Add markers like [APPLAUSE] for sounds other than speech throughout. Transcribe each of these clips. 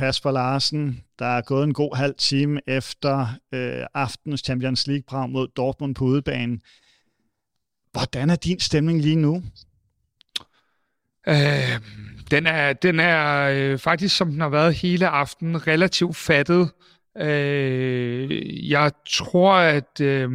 Kasper Larsen. Der er gået en god halv time efter øh, aftenens Champions League-brag mod Dortmund på udebanen. Hvordan er din stemning lige nu? Øh, den er, den er øh, faktisk, som den har været hele aftenen, relativt fattet. Øh, jeg tror, at, øh,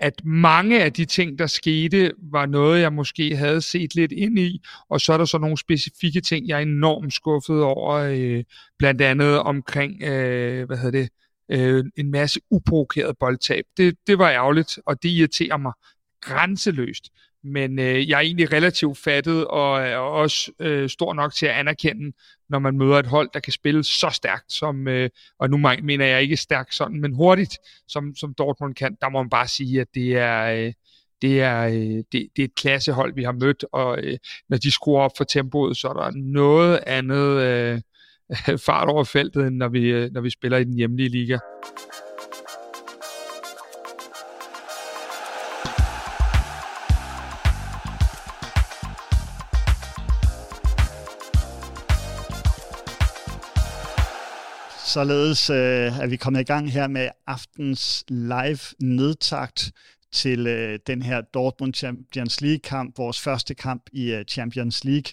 at mange af de ting, der skete, var noget, jeg måske havde set lidt ind i, og så er der så nogle specifikke ting, jeg er enormt skuffet over, øh, blandt andet omkring, øh, hvad hedder det, øh, en masse uprovokeret boldtab. Det, det var ærgerligt, og det irriterer mig grænseløst. Men øh, jeg er egentlig relativt fattet og er også øh, stor nok til at anerkende, når man møder et hold, der kan spille så stærkt, som, øh, og nu mener jeg ikke stærkt sådan, men hurtigt, som, som Dortmund kan. Der må man bare sige, at det er, øh, det er, øh, det, det er et klassehold, vi har mødt, og øh, når de skruer op for tempoet, så er der noget andet øh, [LAUGHS] fart over feltet, end når vi, øh, når vi spiller i den hjemlige liga. Således øh, er vi kommet i gang her med aftens live nedtakt til øh, den her Dortmund Champions League kamp, vores første kamp i øh, Champions League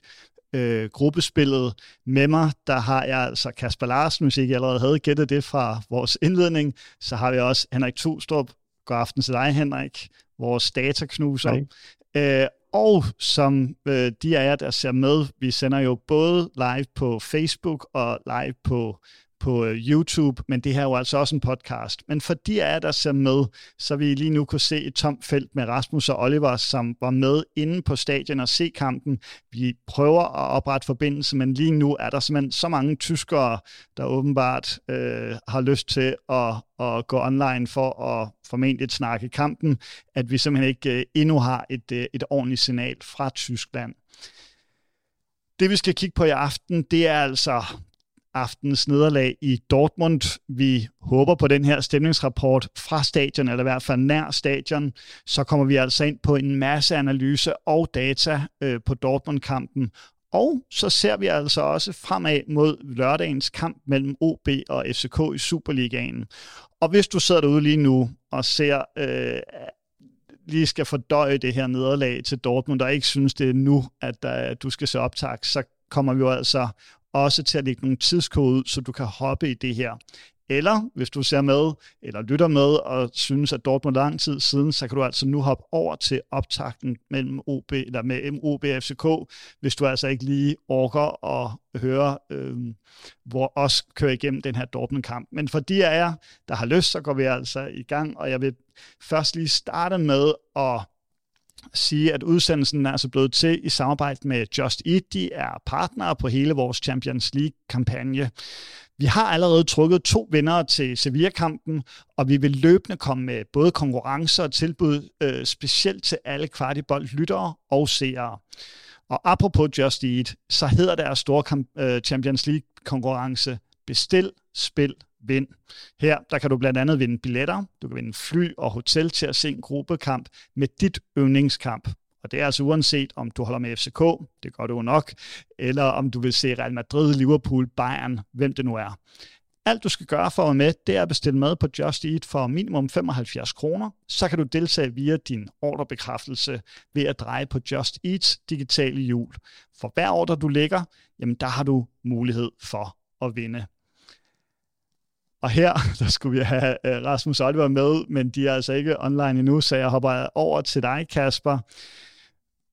øh, gruppespillet. Med mig, der har jeg altså Kasper Larsen, hvis ikke allerede havde gættet det fra vores indledning. Så har vi også Henrik Tustrup. God aften til dig, Henrik. Vores dataknuser. Øh, og som øh, de af jer, der ser med, vi sender jo både live på Facebook og live på på øh, YouTube, men det her er jo altså også en podcast. Men for de af jer, der ser med, så vi lige nu kunne se et tomt felt med Rasmus og Oliver, som var med inde på stadion og se kampen. Vi prøver at oprette forbindelse, men lige nu er der simpelthen så mange tyskere, der åbenbart øh, har lyst til at, at gå online for at formentlig snakke kampen, at vi simpelthen ikke øh, endnu har et, øh, et ordentligt signal fra Tyskland. Det vi skal kigge på i aften, det er altså aftens nederlag i Dortmund. Vi håber på den her stemningsrapport fra stadion, eller i hvert fald nær stadion. Så kommer vi altså ind på en masse analyse og data øh, på Dortmund-kampen. Og så ser vi altså også fremad mod lørdagens kamp mellem OB og FCK i Superligaen. Og hvis du sidder derude lige nu og ser, øh, lige skal fordøje det her nederlag til Dortmund, og ikke synes, det er nu, at der, du skal se optag, så kommer vi jo altså også til at lægge nogle tidskode ud, så du kan hoppe i det her. Eller hvis du ser med, eller lytter med, og synes, at Dortmund lang tid siden, så kan du altså nu hoppe over til optakten mellem OB, eller med MOB og FCK, hvis du altså ikke lige orker at høre, øh, hvor os kører igennem den her Dortmund-kamp. Men for de af jer, der har lyst, så går vi altså i gang, og jeg vil først lige starte med at sige, at udsendelsen er altså blevet til i samarbejde med Just Eat. De er partnere på hele vores Champions League-kampagne. Vi har allerede trukket to vinder til Sevilla-kampen, og vi vil løbende komme med både konkurrencer og tilbud, øh, specielt til alle kvartibold-lyttere og seere. Og apropos Just Eat, så hedder deres store øh, Champions League-konkurrence Bestil, Spil, vind. Her der kan du blandt andet vinde billetter, du kan vinde fly og hotel til at se en gruppekamp med dit yndlingskamp. Og det er altså uanset, om du holder med FCK, det gør du nok, eller om du vil se Real Madrid, Liverpool, Bayern, hvem det nu er. Alt du skal gøre for at være med, det er at bestille mad på Just Eat for minimum 75 kroner. Så kan du deltage via din ordrebekræftelse ved at dreje på Just Eats digitale hjul. For hver ordre du lægger, jamen der har du mulighed for at vinde og her, [LAUGHS] der skulle vi have øh, Rasmus Oliver med, men de er altså ikke online endnu, så jeg hopper over til dig, Kasper.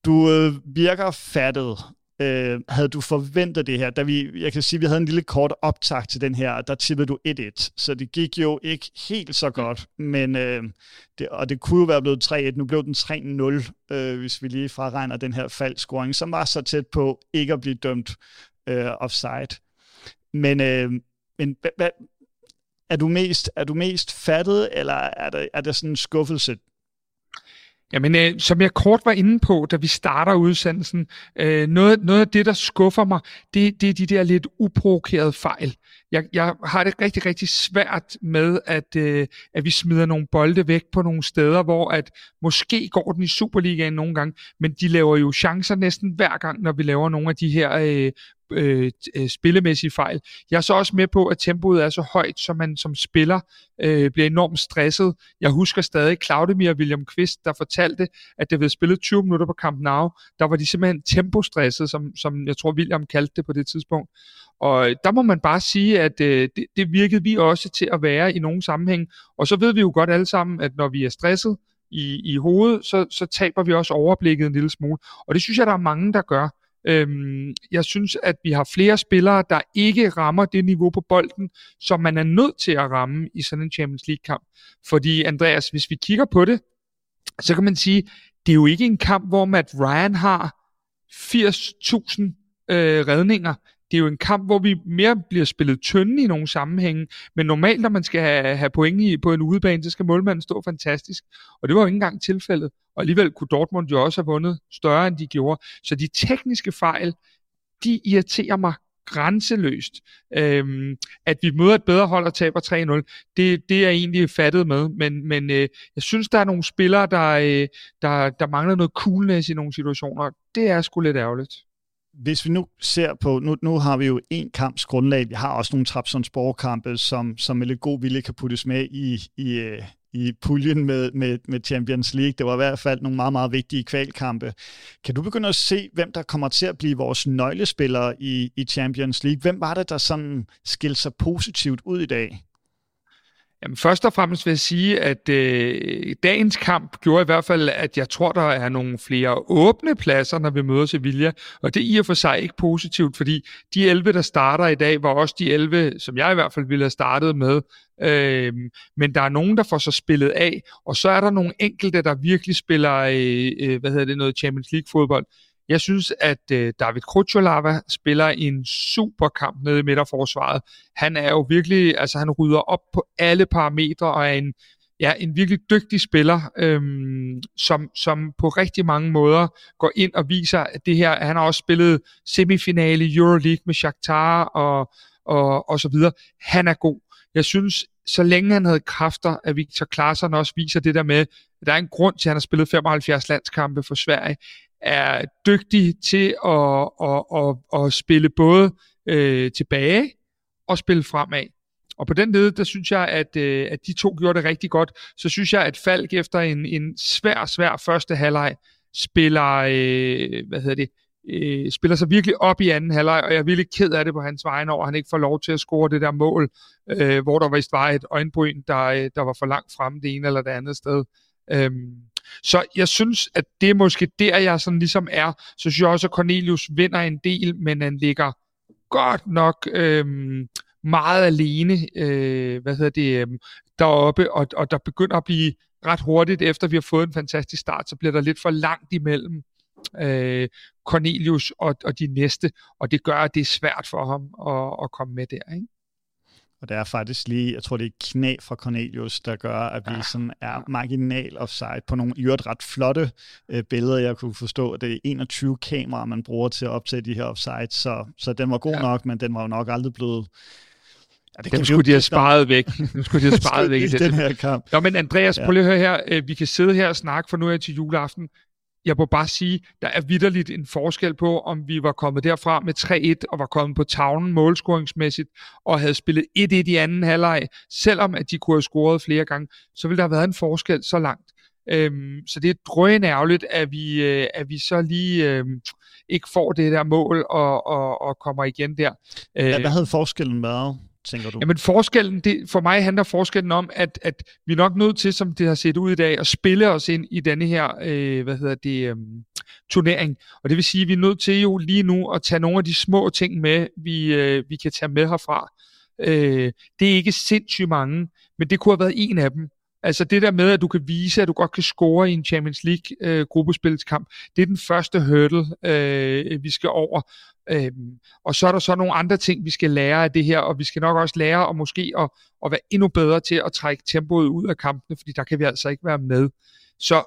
Du øh, virker fattet. Øh, havde du forventet det her? Da vi, jeg kan sige, at vi havde en lille kort optag til den her, der tippede du 1-1, så det gik jo ikke helt så godt, men øh, det, og det kunne jo være blevet 3-1. Nu blev den 3-0, øh, hvis vi lige fraregner den her faldscoring, som var så tæt på ikke at blive dømt øh, offside. Men, øh, men hvad, er du mest, er du mest fattet, eller er det, er det sådan en skuffelse? Jamen, øh, som jeg kort var inde på, da vi starter udsendelsen, øh, noget, noget af det, der skuffer mig, det, det er de der lidt uprovokerede fejl. Jeg, jeg har det rigtig, rigtig svært med, at, øh, at vi smider nogle bolde væk på nogle steder, hvor at måske går den i Superligaen nogle gange, men de laver jo chancer næsten hver gang, når vi laver nogle af de her øh, Øh, øh, spillemæssige fejl. Jeg er så også med på, at tempoet er så højt, så man som spiller øh, bliver enormt stresset. Jeg husker stadig Claudemir og William Kvist, der fortalte, at det havde spillet 20 minutter på Camp Nou. Der var de simpelthen tempostresset, som, som jeg tror William kaldte det på det tidspunkt. Og der må man bare sige, at øh, det, det virkede vi også til at være i nogle sammenhæng. Og så ved vi jo godt alle sammen, at når vi er stresset i, i hovedet, så, så taber vi også overblikket en lille smule. Og det synes jeg, der er mange, der gør. Øhm, jeg synes, at vi har flere spillere, der ikke rammer det niveau på bolden, som man er nødt til at ramme i sådan en Champions League-kamp. Fordi, Andreas, hvis vi kigger på det, så kan man sige, det er jo ikke en kamp, hvor Matt Ryan har 80.000 øh, redninger det er jo en kamp, hvor vi mere bliver spillet tynde i nogle sammenhænge, men normalt, når man skal have, have point i, på en udebane, så skal målmanden stå fantastisk, og det var jo ikke engang tilfældet. Og alligevel kunne Dortmund jo også have vundet større, end de gjorde. Så de tekniske fejl, de irriterer mig grænseløst. Øhm, at vi møder et bedre hold og taber 3-0, det, det er jeg egentlig fattet med, men, men øh, jeg synes, der er nogle spillere, der, øh, der, der mangler noget coolness i nogle situationer. Det er sgu lidt ærgerligt hvis vi nu ser på, nu, nu har vi jo en kamps grundlag, vi har også nogle Trabzonspor-kampe, som, som med lidt god vilje kan puttes med i, i, øh, i puljen med, med, med Champions League. Det var i hvert fald nogle meget, meget vigtige kvalkampe. Kan du begynde at se, hvem der kommer til at blive vores nøglespillere i, i Champions League? Hvem var det, der sådan skilte sig positivt ud i dag? Jamen, først og fremmest vil jeg sige, at øh, dagens kamp gjorde i hvert fald, at jeg tror, der er nogle flere åbne pladser, når vi møder Sevilla. Og det er i og for sig ikke positivt, fordi de 11, der starter i dag, var også de 11, som jeg i hvert fald ville have startet med. Øh, men der er nogen, der får så spillet af, og så er der nogle enkelte, der virkelig spiller øh, øh, hvad hedder det, noget Champions League fodbold. Jeg synes, at øh, David Krutjolava spiller en super kamp nede i midterforsvaret. Han er jo virkelig, altså han rydder op på alle parametre og er en, ja, en virkelig dygtig spiller, øhm, som, som på rigtig mange måder går ind og viser, at det her, han har også spillet semifinale i Euroleague med Shakhtar og, og, og så videre. Han er god. Jeg synes, så længe han havde kræfter, at Victor Klaasen også viser det der med, at der er en grund til, at han har spillet 75 landskampe for Sverige er dygtig til at, at, at, at spille både øh, tilbage og spille fremad. Og på den led, der synes jeg, at, øh, at de to gjorde det rigtig godt. Så synes jeg, at Falk efter en, en svær, svær første halvleg spiller, øh, hvad hedder det, øh, spiller sig virkelig op i anden halvleg, og jeg er virkelig ked af det på hans vegne over, at han ikke får lov til at score det der mål, øh, hvor der vist var et øjenbryn, der, øh, der var for langt frem det ene eller det andet sted. Øhm, så jeg synes, at det er måske der, jeg sådan ligesom er. Så synes jeg også, at Cornelius vinder en del, men han ligger godt nok øhm, meget alene, øh, hvad hedder det, øhm, deroppe, og, og der begynder at blive ret hurtigt, efter vi har fået en fantastisk start, så bliver der lidt for langt imellem øh, Cornelius og, og de næste, og det gør, at det er svært for ham at, at komme med der. Ikke? Og det er faktisk lige, jeg tror det er knæ fra Cornelius, der gør, at vi sådan er marginal offside på nogle i ret flotte øh, billeder. Jeg kunne forstå, at det er 21 kameraer, man bruger til at optage de her offside, så, så den var god ja. nok, men den var jo nok aldrig blevet Ja, det Dem skulle de have sparet væk. Nu skulle de have [LAUGHS] sparet væk i den her kamp. Nå, men Andreas, ja. prøv lige at høre her. Øh, vi kan sidde her og snakke for nu af til juleaften jeg må bare sige, der er vidderligt en forskel på, om vi var kommet derfra med 3-1 og var kommet på tavlen målscoringsmæssigt og havde spillet 1-1 i anden halvleg, selvom at de kunne have scoret flere gange, så ville der have været en forskel så langt. Øhm, så det er drøjende ærgerligt, at vi, øh, at vi så lige øh, ikke får det der mål og, og, og kommer igen der. Øh, hvad havde forskellen været? Tænker du? Jamen forskellen, det, for mig handler forskellen om, at, at vi er nok nødt til, som det har set ud i dag, at spille os ind i denne her, øh, hvad hedder det, øh, turnering. Og det vil sige, at vi er nødt til jo lige nu at tage nogle af de små ting med, vi, øh, vi kan tage med herfra. Øh, det er ikke sindssygt mange, men det kunne have været en af dem. Altså det der med, at du kan vise, at du godt kan score i en Champions League øh, gruppespilskamp, det er den første hurdle, øh, vi skal over. Øhm, og så er der så nogle andre ting, vi skal lære af det her, og vi skal nok også lære at måske at, at være endnu bedre til at trække tempoet ud af kampene, fordi der kan vi altså ikke være med. Så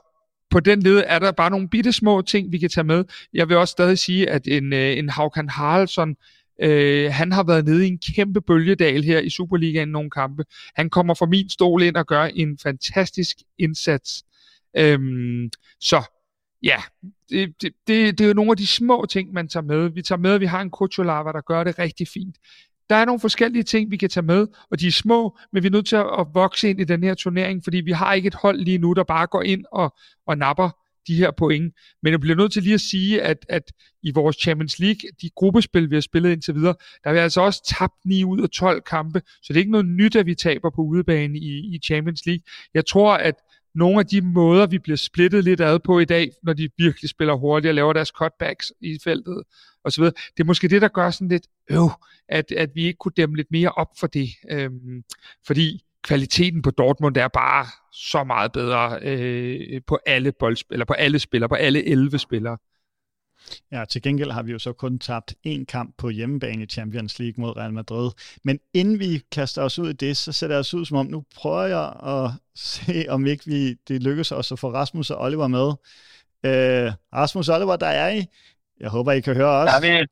på den led er der bare nogle bitte små ting, vi kan tage med. Jeg vil også stadig sige, at en, øh, en Haukan Haraldsson, øh, Øh, han har været nede i en kæmpe bølgedal her i Superligaen nogle kampe. Han kommer fra min stol ind og gør en fantastisk indsats. Øhm, så ja, det, det, det, det er jo nogle af de små ting, man tager med. Vi tager med, at vi har en Kutsulava, der gør det rigtig fint. Der er nogle forskellige ting, vi kan tage med, og de er små, men vi er nødt til at vokse ind i den her turnering, fordi vi har ikke et hold lige nu, der bare går ind og, og napper de her point. Men jeg bliver nødt til lige at sige, at, at i vores Champions League, de gruppespil, vi har spillet indtil videre, der har vi altså også tabt 9 ud af 12 kampe, så det er ikke noget nyt, at vi taber på udebane i, i Champions League. Jeg tror, at nogle af de måder, vi bliver splittet lidt ad på i dag, når de virkelig spiller hurtigt og laver deres cutbacks i feltet osv., det er måske det, der gør sådan lidt, øv, at, at vi ikke kunne dæmme lidt mere op for det. Øhm, fordi kvaliteten på Dortmund er bare så meget bedre øh, på alle boldspil, eller på alle spillere, på alle 11 spillere. Ja, til gengæld har vi jo så kun tabt én kamp på hjemmebane i Champions League mod Real Madrid. Men inden vi kaster os ud i det, så ser det os ud som om, nu prøver jeg at [LAUGHS] se, om ikke vi, det lykkes os at få Rasmus og Oliver med. Øh, Rasmus og Oliver, der er I. Jeg håber, I kan høre os. Ja, vi...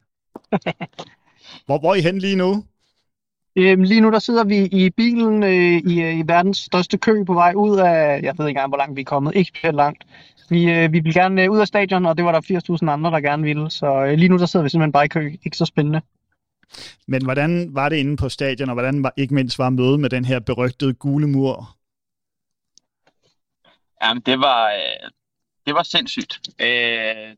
hvor, hvor er I hen lige nu? Øhm, lige nu der sidder vi i bilen øh, i, øh, i verdens største kø på vej ud af, jeg ved ikke engang, hvor langt vi er kommet, ikke specielt langt. Vi, øh, vi vil gerne øh, ud af stadion, og det var der 80.000 andre, der gerne ville, så øh, lige nu der sidder vi simpelthen bare i kø. Ikke så spændende. Men hvordan var det inde på stadion, og hvordan var, ikke mindst var mødet med den her berygtede gule mur? Jamen, det var, øh, det var sindssygt. Øh,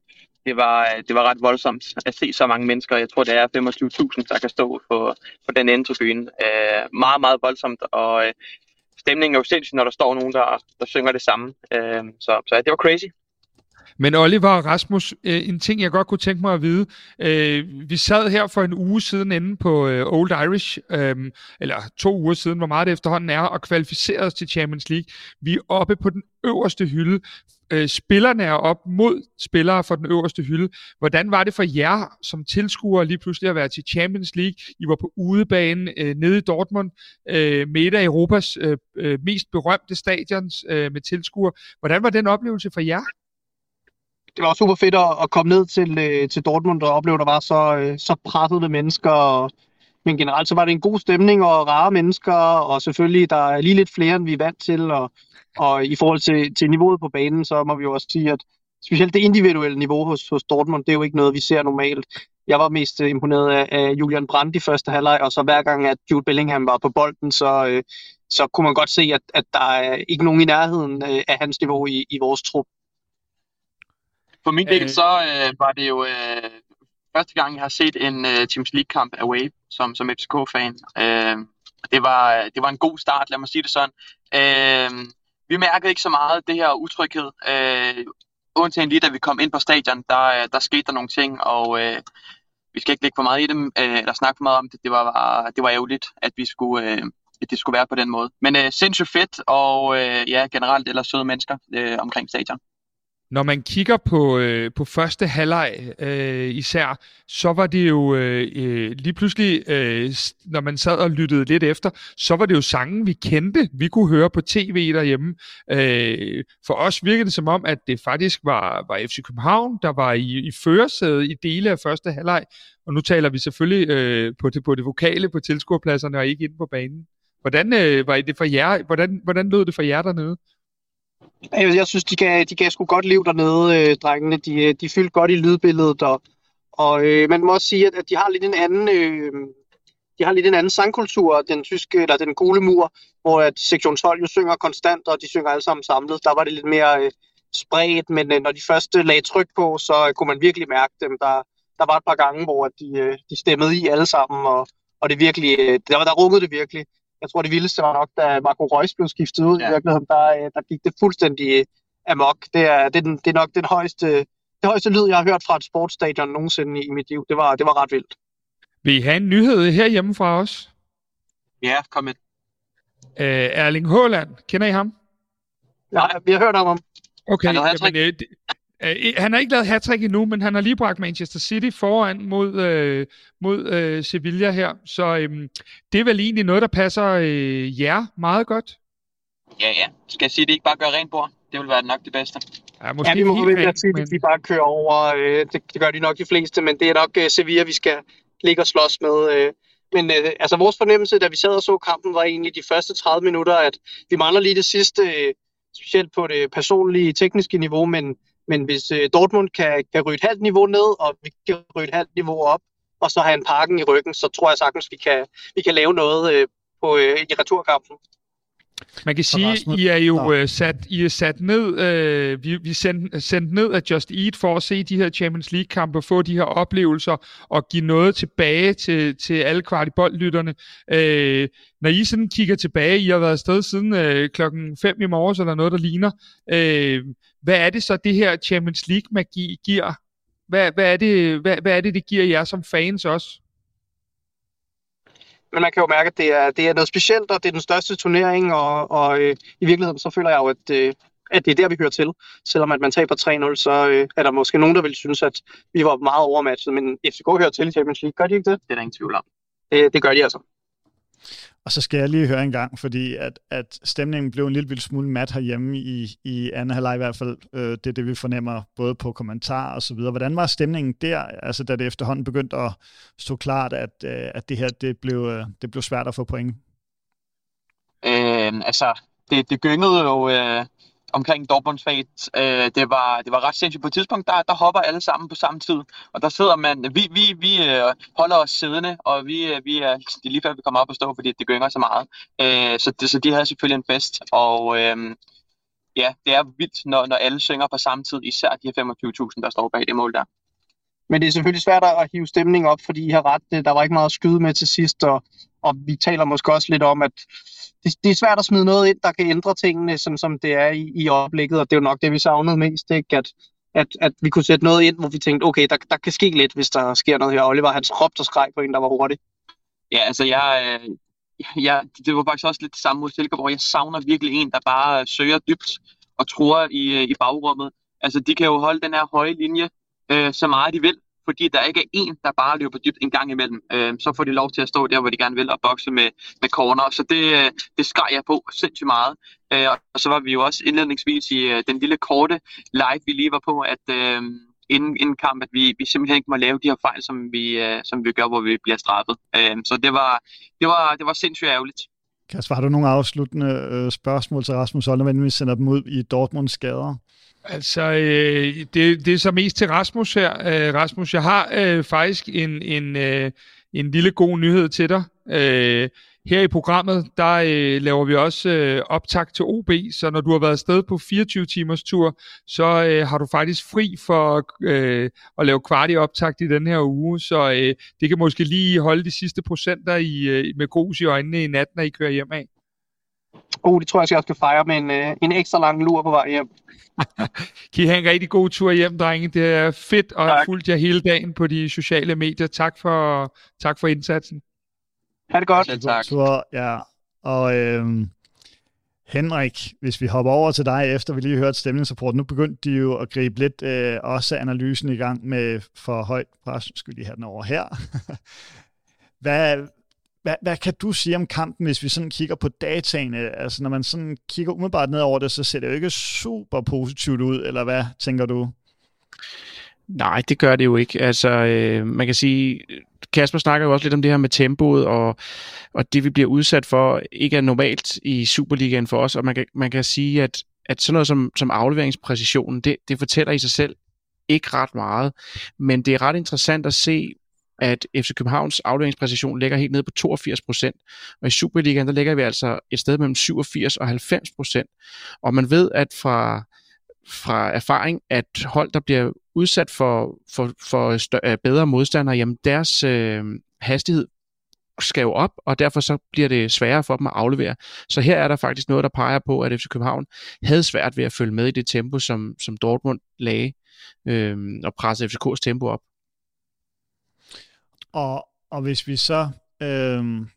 det var, det var ret voldsomt at se så mange mennesker. Jeg tror, det er 25.000, der kan stå på, på den ende tribune. Øh, meget, meget voldsomt, og øh, stemningen er jo sindssygt, når der står nogen, der, der synger det samme. Øh, så, så det var crazy. Men Oliver og Rasmus, øh, en ting jeg godt kunne tænke mig at vide. Øh, vi sad her for en uge siden inde på øh, Old Irish, øh, eller to uger siden, hvor meget det efterhånden er, og kvalificerede os til Champions League. Vi er oppe på den øverste hylde. Øh, spillerne er op mod spillere fra den øverste hylde. Hvordan var det for jer som tilskuere lige pludselig at være til Champions League? I var på udebane øh, nede i Dortmund øh, med et af Europas øh, øh, mest berømte stadions øh, med tilskuere. Hvordan var den oplevelse for jer? Det var super fedt at, at komme ned til, øh, til Dortmund og opleve, at der var så, øh, så pressede mennesker. Og, men generelt så var det en god stemning og rare mennesker, og selvfølgelig der er lige lidt flere, end vi er vant til. Og, og i forhold til, til niveauet på banen, så må vi jo også sige, at specielt det individuelle niveau hos, hos Dortmund, det er jo ikke noget, vi ser normalt. Jeg var mest øh, imponeret af, af Julian Brandt i første halvleg, og så hver gang, at Jude Bellingham var på bolden, så, øh, så kunne man godt se, at, at der er ikke nogen i nærheden øh, af hans niveau i, i vores trup. For min del, øh, så øh, var det jo øh, første gang, jeg har set en øh, Champions League-kamp away som, som FCK-fan. Øh, det, var, det var en god start, lad mig sige det sådan. Øh, vi mærkede ikke så meget det her utryghed. Øh, undtagen lige da vi kom ind på stadion, der, der skete der nogle ting, og øh, vi skal ikke lægge for meget i dem, øh, eller snakke for meget om det. Det var, det var ærgerligt, at vi skulle... Øh, at det skulle være på den måde. Men øh, sindssygt fedt, og øh, ja, generelt ellers søde mennesker øh, omkring stadion. Når man kigger på, øh, på første halvleg øh, især, så var det jo øh, øh lige pludselig, øh, når man sad og lyttede lidt efter, så var det jo sangen, vi kendte, vi kunne høre på tv derhjemme. Øh, for os virkede det som om, at det faktisk var, var FC København, der var i, i førersædet i dele af første halvleg, og nu taler vi selvfølgelig øh, på, det, på det vokale på tilskuerpladserne og ikke inde på banen. Hvordan øh, var det for jer? Hvordan, hvordan lød det for jer dernede? Jeg, jeg synes, de gav, de gav sgu godt liv dernede, øh, drengene. De, øh, de fyldte godt i lydbilledet, og, og øh, man må også sige, at, at de har lidt en anden... Øh, de har lidt en anden sangkultur, den tyske, eller den gule mur, hvor at sektion 12 jo synger konstant, og de synger alle sammen samlet. Der var det lidt mere øh, spredt, men øh, når de første lagde tryk på, så øh, kunne man virkelig mærke dem. Der, der var et par gange, hvor de, øh, de stemmede i alle sammen, og, og det virkelig, øh, der, der rungede det virkelig jeg tror, det vildeste var nok, da Marco Reus blev skiftet ud ja. i virkeligheden, der, øh, der gik det fuldstændig amok. Det er, det, er den, det er nok den højeste, det højeste lyd, jeg har hørt fra et sportsstadion nogensinde i mit liv. Det var, det var ret vildt. Vil I have en nyhed herhjemme fra os? Ja, kom med. Uh, Erling Haaland, kender I ham? Nej, vi har hørt om ham. Okay, jamen, øh, han har ikke lavet hat endnu, men han har lige bragt Manchester City foran mod, uh, mod uh, Sevilla her. Så um, det er vel egentlig noget, der passer uh, jer meget godt? Ja, ja. Skal jeg sige, at det ikke bare gør rent bord? Det vil være nok det bedste. Ja, måske ja vi må forvente at sige, men... at de bare kører over. Uh, det, det gør de nok de fleste, men det er nok uh, Sevilla, vi skal ligge og slås med. Uh, men uh, altså, vores fornemmelse, da vi sad og så kampen, var egentlig de første 30 minutter, at vi mangler lige det sidste, uh, specielt på det personlige, tekniske niveau, men men hvis øh, Dortmund kan, kan ryge et halvt niveau ned, og vi kan ryge et halvt niveau op, og så have en parken i ryggen, så tror jeg sagtens, vi kan, vi kan lave noget øh, på, øh, i returkampen. Man kan sige, I er jo øh, sat, I er sat ned, øh, vi, vi sendt, sendt ned af Just Eat for at se de her Champions League-kampe, få de her oplevelser og give noget tilbage til, til alle kvartiboldlytterne. Øh, når I sådan kigger tilbage, I har været afsted siden øh, klokken 5 i morges, eller noget, der ligner. Øh, hvad er det så, det her Champions League-magi giver? Hvad, hvad, er det, hvad, hvad er det, det giver jer som fans også? Men man kan jo mærke, at det er, det er noget specielt, og det er den største turnering, og, og øh, i virkeligheden så føler jeg jo, at, øh, at det er der, vi hører til. Selvom at man taber 3-0, så øh, er der måske nogen, der vil synes, at vi var meget overmatchet, men FCK hører til i Champions League. Gør de ikke det? Det er der ingen tvivl om. Det, det gør de altså. Og så skal jeg lige høre en gang, fordi at, at stemningen blev en lille smule mat herhjemme i, i anden halvleg i hvert fald. Øh, det er det, vi fornemmer både på kommentarer og så videre. Hvordan var stemningen der, altså da det efterhånden begyndte at stå klart, at, øh, at det her det blev, øh, det blev svært at få point? Øh, altså, det, det gyngede jo øh, omkring Dortmunds fat. Øh, det, var, det var ret sindssygt. På et tidspunkt, der, der hopper alle sammen på samme tid. Og der sidder man, vi, vi, vi øh, holder os siddende, og vi, øh, vi er, det er lige før, vi kommer op og stå, fordi det gynger så meget. Øh, så, det, så de havde selvfølgelig en fest. Og øh, ja, det er vildt, når, når alle synger på samme tid, især de her 25.000, der står bag det mål der. Men det er selvfølgelig svært at hive stemningen op, fordi I har ret. Der var ikke meget at skyde med til sidst, og, og vi taler måske også lidt om, at det, det er svært at smide noget ind, der kan ændre tingene, sådan som det er i, i oplægget, og det er jo nok det, vi savnede mest, ikke? At, at, at vi kunne sætte noget ind, hvor vi tænkte, okay, der, der kan ske lidt, hvis der sker noget her. Oliver, han råbte og skreg på en, der var hurtig. Ja, altså jeg, øh, jeg, det var faktisk også lidt det samme mod Silkeborg. Jeg savner virkelig en, der bare søger dybt og tror i, øh, i bagrummet. Altså, de kan jo holde den her høje linje øh, så meget de vil, fordi der ikke er en, der bare løber dybt en gang imellem. Øh, så får de lov til at stå der, hvor de gerne vil, og bokse med, med corner. Så det, øh, det skar jeg på sindssygt meget. Øh, og så var vi jo også indledningsvis i øh, den lille korte live, vi lige var på, at øh, inden, inden kamp, at vi, vi simpelthen ikke må lave de her fejl, som vi, øh, som vi gør, hvor vi bliver straffet. Øh, så det var, det, var, det var sindssygt ærgerligt. Kasper, har du nogle afsluttende øh, spørgsmål til Rasmus Holm, når vi sender dem ud i Dortmunds skader? Altså, øh, det, det er så mest til Rasmus her. Øh, Rasmus, jeg har øh, faktisk en, en, øh, en lille god nyhed til dig. Øh, her i programmet, der øh, laver vi også øh, optag til OB, så når du har været afsted på 24 timers tur, så øh, har du faktisk fri for øh, at lave kvart i optag i den her uge, så øh, det kan måske lige holde de sidste procenter i, øh, med grus i øjnene i nat, når I kører hjem af. Oh, det tror jeg, jeg skal fejre med en, øh, en ekstra lang lur på vej hjem. [LAUGHS] kan I have en rigtig god tur hjem, drenge. Det er fedt at have fulgt jer hele dagen på de sociale medier. Tak for, tak for indsatsen. Ha' det godt. Selv tak. Tur, ja. Og øhm, Henrik, hvis vi hopper over til dig, efter vi lige hørt stemningsrapport, nu begyndte de jo at gribe lidt øh, også analysen i gang med for højt pres. Skal lige have den over her. [LAUGHS] hvad, hvad, hvad kan du sige om kampen, hvis vi sådan kigger på dataene? Altså, når man sådan kigger umiddelbart ned over det, så ser det jo ikke super positivt ud, eller hvad tænker du? Nej, det gør det jo ikke. Altså, øh, man kan sige, Kasper snakker jo også lidt om det her med tempoet, og, og det vi bliver udsat for, ikke er normalt i Superligaen for os, og man kan, man kan sige, at, at sådan noget som, som afleveringspræcisionen, det, det fortæller i sig selv ikke ret meget, men det er ret interessant at se, at FC Københavns afleveringspræcision ligger helt nede på 82 procent, og i Superligaen, der ligger vi altså et sted mellem 87 og 90 procent. Og man ved, at fra, fra erfaring, at hold, der bliver udsat for, for, for større, øh, bedre modstandere, jamen deres øh, hastighed skal jo op, og derfor så bliver det sværere for dem at aflevere. Så her er der faktisk noget, der peger på, at FC København havde svært ved at følge med i det tempo, som, som Dortmund lagde, øh, og presse FCK's tempo op. Og, og hvis vi så, øh,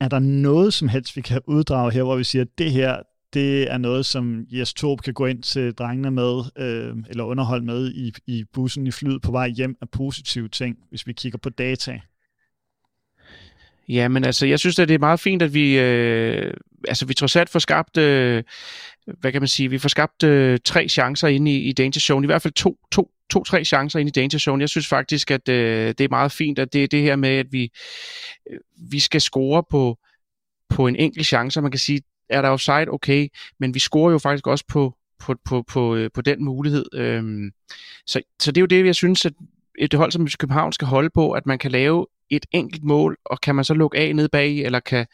er der noget som helst, vi kan uddrage her, hvor vi siger, at det her, det er noget, som Jes Torp kan gå ind til drengene med, øh, eller underholde med i, i bussen i flyet på vej hjem af positive ting, hvis vi kigger på data? Ja, men altså, jeg synes, at det er meget fint, at vi, øh, altså, vi trods alt får skabt, øh, hvad kan man sige, vi får skabt øh, tre chancer inde i, i Danger Zone, i hvert fald to, to, to-tre chancer ind i Danger Zone. Jeg synes faktisk, at øh, det er meget fint, at det er det her med, at vi, øh, vi skal score på, på en enkelt chance. Man kan sige, er der offside, okay, men vi scorer jo faktisk også på på, på, på, øh, på den mulighed. Øhm, så, så det er jo det, jeg synes, at et hold som København skal holde på, at man kan lave et enkelt mål, og kan man så lukke af ned bag, eller kan,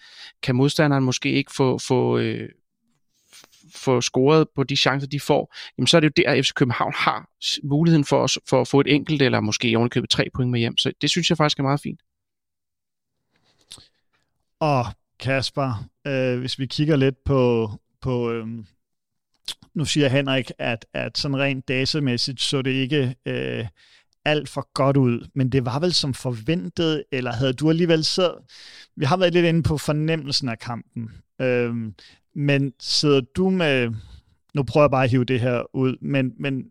kan modstanderen måske ikke få, få, øh, få scoret på de chancer, de får, jamen så er det jo der, at FC København har muligheden for, os, for at få et enkelt, eller måske ovenikøbet tre point med hjem. Så det synes jeg faktisk er meget fint. Og Kasper, øh, hvis vi kigger lidt på, på øh, nu siger Henrik, at, at sådan rent datamæssigt så det ikke øh, alt for godt ud, men det var vel som forventet, eller havde du alligevel så... Vi har været lidt inde på fornemmelsen af kampen, øh, men sidder du med... Nu prøver jeg bare at hive det her ud, men, men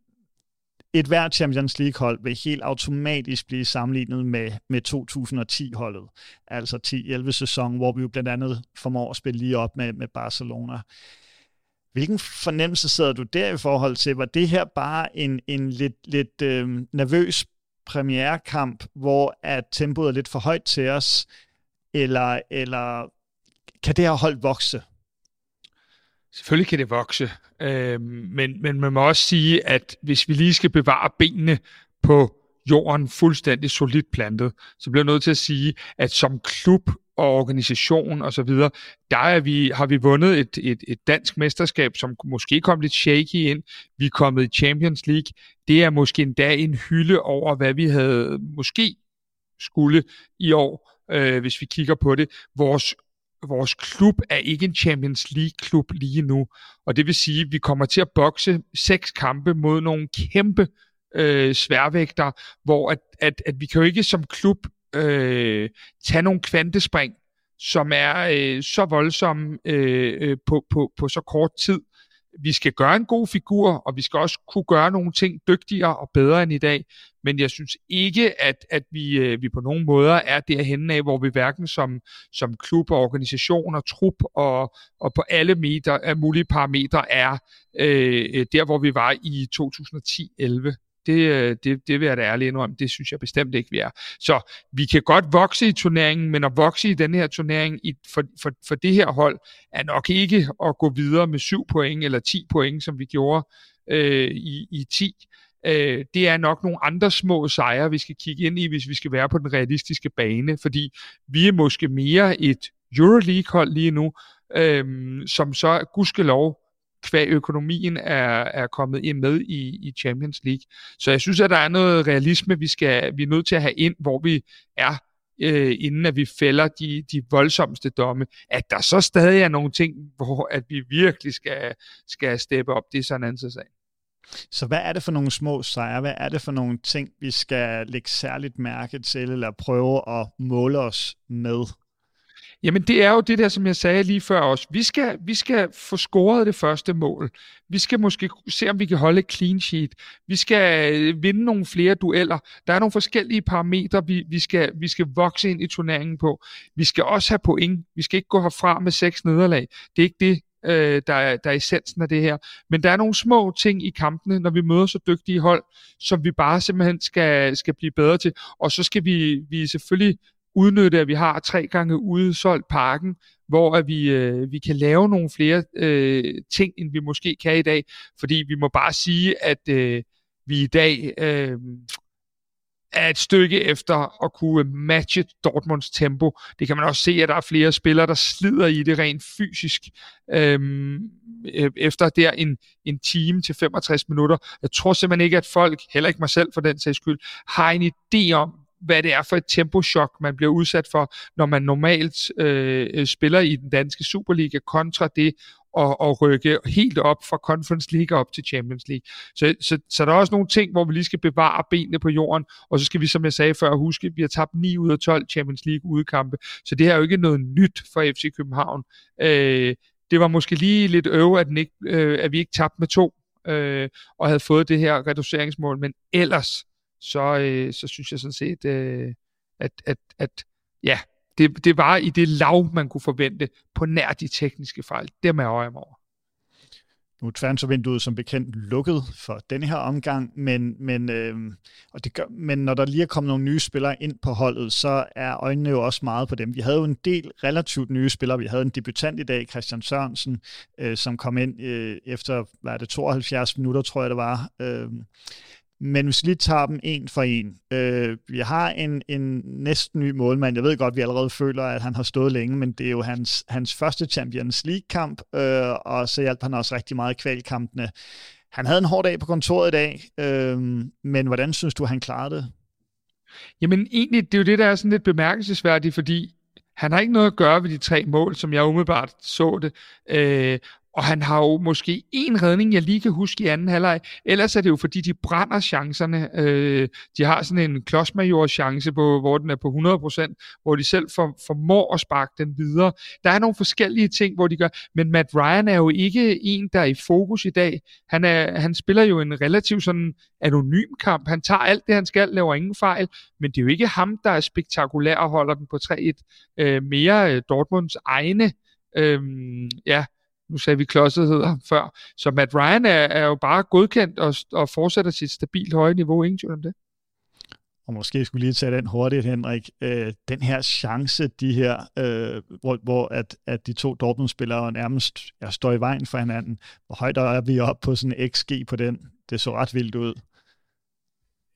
et hvert Champions League-hold vil helt automatisk blive sammenlignet med, med 2010-holdet, altså 10-11 sæson, hvor vi jo blandt andet formår at spille lige op med, med Barcelona. Hvilken fornemmelse sidder du der i forhold til? Var det her bare en, en lidt, lidt øh, nervøs premierekamp, hvor at tempoet er lidt for højt til os, eller, eller kan det her hold vokse? Selvfølgelig kan det vokse, øh, men, men man må også sige, at hvis vi lige skal bevare benene på jorden fuldstændig solidt plantet, så bliver jeg nødt til at sige, at som klub og organisation og så videre, der er vi, har vi vundet et, et, et dansk mesterskab, som måske kom lidt shaky ind. Vi er kommet i Champions League. Det er måske endda en hylde over, hvad vi havde måske skulle i år, øh, hvis vi kigger på det. Vores vores klub er ikke en Champions League-klub lige nu, og det vil sige, at vi kommer til at bokse seks kampe mod nogle kæmpe øh, sværvægter, hvor at, at, at vi kan jo ikke som klub øh, tage nogle kvantespring, som er øh, så voldsomme øh, øh, på, på, på så kort tid. Vi skal gøre en god figur, og vi skal også kunne gøre nogle ting dygtigere og bedre end i dag. Men jeg synes ikke, at, at vi, øh, vi på nogen måder er derhen af, hvor vi hverken som, som klub og organisation og trup og, og på alle meter, mulige parametre er øh, øh, der, hvor vi var i 2010-11. Det, øh, det, det vil jeg da ærligt indrømme, det synes jeg bestemt ikke, vi er. Så vi kan godt vokse i turneringen, men at vokse i den her turnering i, for, for, for det her hold, er nok ikke at gå videre med 7 point eller 10 point, som vi gjorde øh, i, i 10. Øh, det er nok nogle andre små sejre, vi skal kigge ind i, hvis vi skal være på den realistiske bane, fordi vi er måske mere et Euroleague-hold lige nu, øh, som så gudskelov kvæg økonomien er, er kommet ind med i, i Champions League. Så jeg synes, at der er noget realisme, vi, skal, vi er nødt til at have ind, hvor vi er øh, inden at vi fælder de, de voldsomste domme. At der så stadig er nogle ting, hvor at vi virkelig skal, skal steppe op, det er sådan en anden sag. Så hvad er det for nogle små sejre? Hvad er det for nogle ting, vi skal lægge særligt mærke til, eller prøve at måle os med? Jamen det er jo det der, som jeg sagde lige før også. Vi skal, vi skal få scoret det første mål. Vi skal måske se, om vi kan holde et clean sheet. Vi skal øh, vinde nogle flere dueller. Der er nogle forskellige parametre, vi, vi, skal, vi skal vokse ind i turneringen på. Vi skal også have point. Vi skal ikke gå herfra med seks nederlag. Det er ikke det, øh, der, er, der er essensen af det her. Men der er nogle små ting i kampene, når vi møder så dygtige hold, som vi bare simpelthen skal, skal blive bedre til. Og så skal vi, vi selvfølgelig udnytte, at vi har tre gange udsolgt parken, hvor at vi, øh, vi kan lave nogle flere øh, ting, end vi måske kan i dag. Fordi vi må bare sige, at øh, vi i dag øh, er et stykke efter at kunne matche Dortmunds tempo. Det kan man også se, at der er flere spillere, der slider i det rent fysisk. Øhm, øh, efter der en, en time til 65 minutter. Jeg tror simpelthen ikke, at folk, heller ikke mig selv for den sags skyld, har en idé om, hvad det er for et temposchok, man bliver udsat for, når man normalt øh, spiller i den danske Superliga, kontra det at, at rykke helt op fra Conference League op til Champions League. Så, så, så der er også nogle ting, hvor vi lige skal bevare benene på jorden, og så skal vi, som jeg sagde før, huske, at vi har tabt 9 ud af 12 Champions League udkampe, så det her er jo ikke noget nyt for FC København. Øh, det var måske lige lidt øve, at, den ikke, øh, at vi ikke tabte med to, øh, og havde fået det her reduceringsmål, men ellers så, øh, så synes jeg sådan set, øh, at, at, at ja, det, det var i det lav, man kunne forvente på nær de tekniske fejl. Det er jeg over. Nu er transfervinduet som bekendt lukket for denne her omgang, men, men, øh, og det gør, men når der lige er kommet nogle nye spillere ind på holdet, så er øjnene jo også meget på dem. Vi havde jo en del relativt nye spillere. Vi havde en debutant i dag, Christian Sørensen, øh, som kom ind øh, efter, hvad er det, 72 minutter, tror jeg det var. Øh, men hvis vi lige tager dem en for en. Øh, vi har en, en næsten ny målmand. Jeg ved godt, at vi allerede føler, at han har stået længe, men det er jo hans, hans første Champions League-kamp, øh, og så hjalp han også rigtig meget i kvalkampene. Han havde en hård dag på kontoret i dag, øh, men hvordan synes du, han klarede det? Jamen egentlig, det er jo det, der er sådan lidt bemærkelsesværdigt, fordi han har ikke noget at gøre ved de tre mål, som jeg umiddelbart så det. Øh, og han har jo måske en redning, jeg lige kan huske i anden halvleg. Ellers er det jo, fordi de brænder chancerne. Øh, de har sådan en klodsmajor chance, på, hvor den er på 100%, hvor de selv for, formår at sparke den videre. Der er nogle forskellige ting, hvor de gør. Men Matt Ryan er jo ikke en, der er i fokus i dag. Han, er, han spiller jo en relativt sådan anonym kamp. Han tager alt det, han skal, laver ingen fejl. Men det er jo ikke ham, der er spektakulær og holder den på 3-1. Øh, mere øh, Dortmunds egne øh, ja, nu sagde vi klodsethed før. Så Matt Ryan er, er jo bare godkendt og, og fortsætter sit stabilt høje niveau, ingen tvivl om det. Og måske skulle lige tage den hurtigt, Henrik. Øh, den her chance, de her, øh, hvor, hvor at, at de to Dortmund-spillere nærmest ja, står i vejen for hinanden. Hvor højt er vi op på sådan en XG på den? Det så ret vildt ud.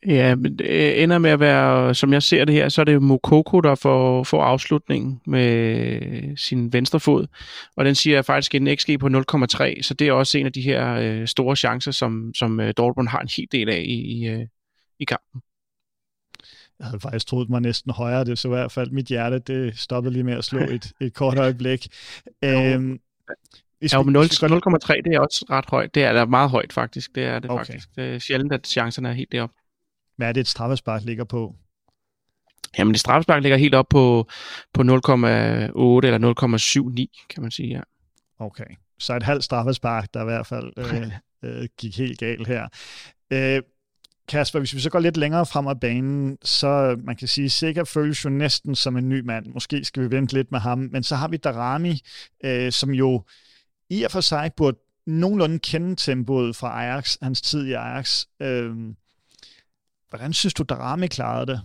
Ja, men det ender med at være, som jeg ser det her, så er det Mokoko, der får, får afslutningen med sin venstre fod. Og den siger faktisk en XG på 0,3, så det er også en af de her øh, store chancer, som, som øh, Dortmund har en hel del af i, i, øh, i kampen. Jeg havde faktisk troet mig næsten højere, det så i hvert fald mit hjerte, det stoppede lige med at slå et, et kort øjeblik. [LAUGHS] Øhm, ja, men 0,3 det er også ret højt. Det er da meget højt faktisk. Det er det okay. faktisk. Det er sjældent, at chancerne er helt deroppe. Hvad er det, et straffespark ligger på? Jamen, det straffespark ligger helt op på, på 0,8 eller 0,79, kan man sige, ja. Okay, så et halvt straffespark, der i hvert fald øh, [LAUGHS] øh, gik helt galt her. Øh, Kasper, hvis vi så går lidt længere frem af banen, så man kan sige, sikkert føles jo næsten som en ny mand. Måske skal vi vente lidt med ham. Men så har vi Darami, øh, som jo i og for sig burde nogenlunde kende tempoet fra Ajax, hans tid i Ajax. Øh, Hvordan synes du, Darami klarede det?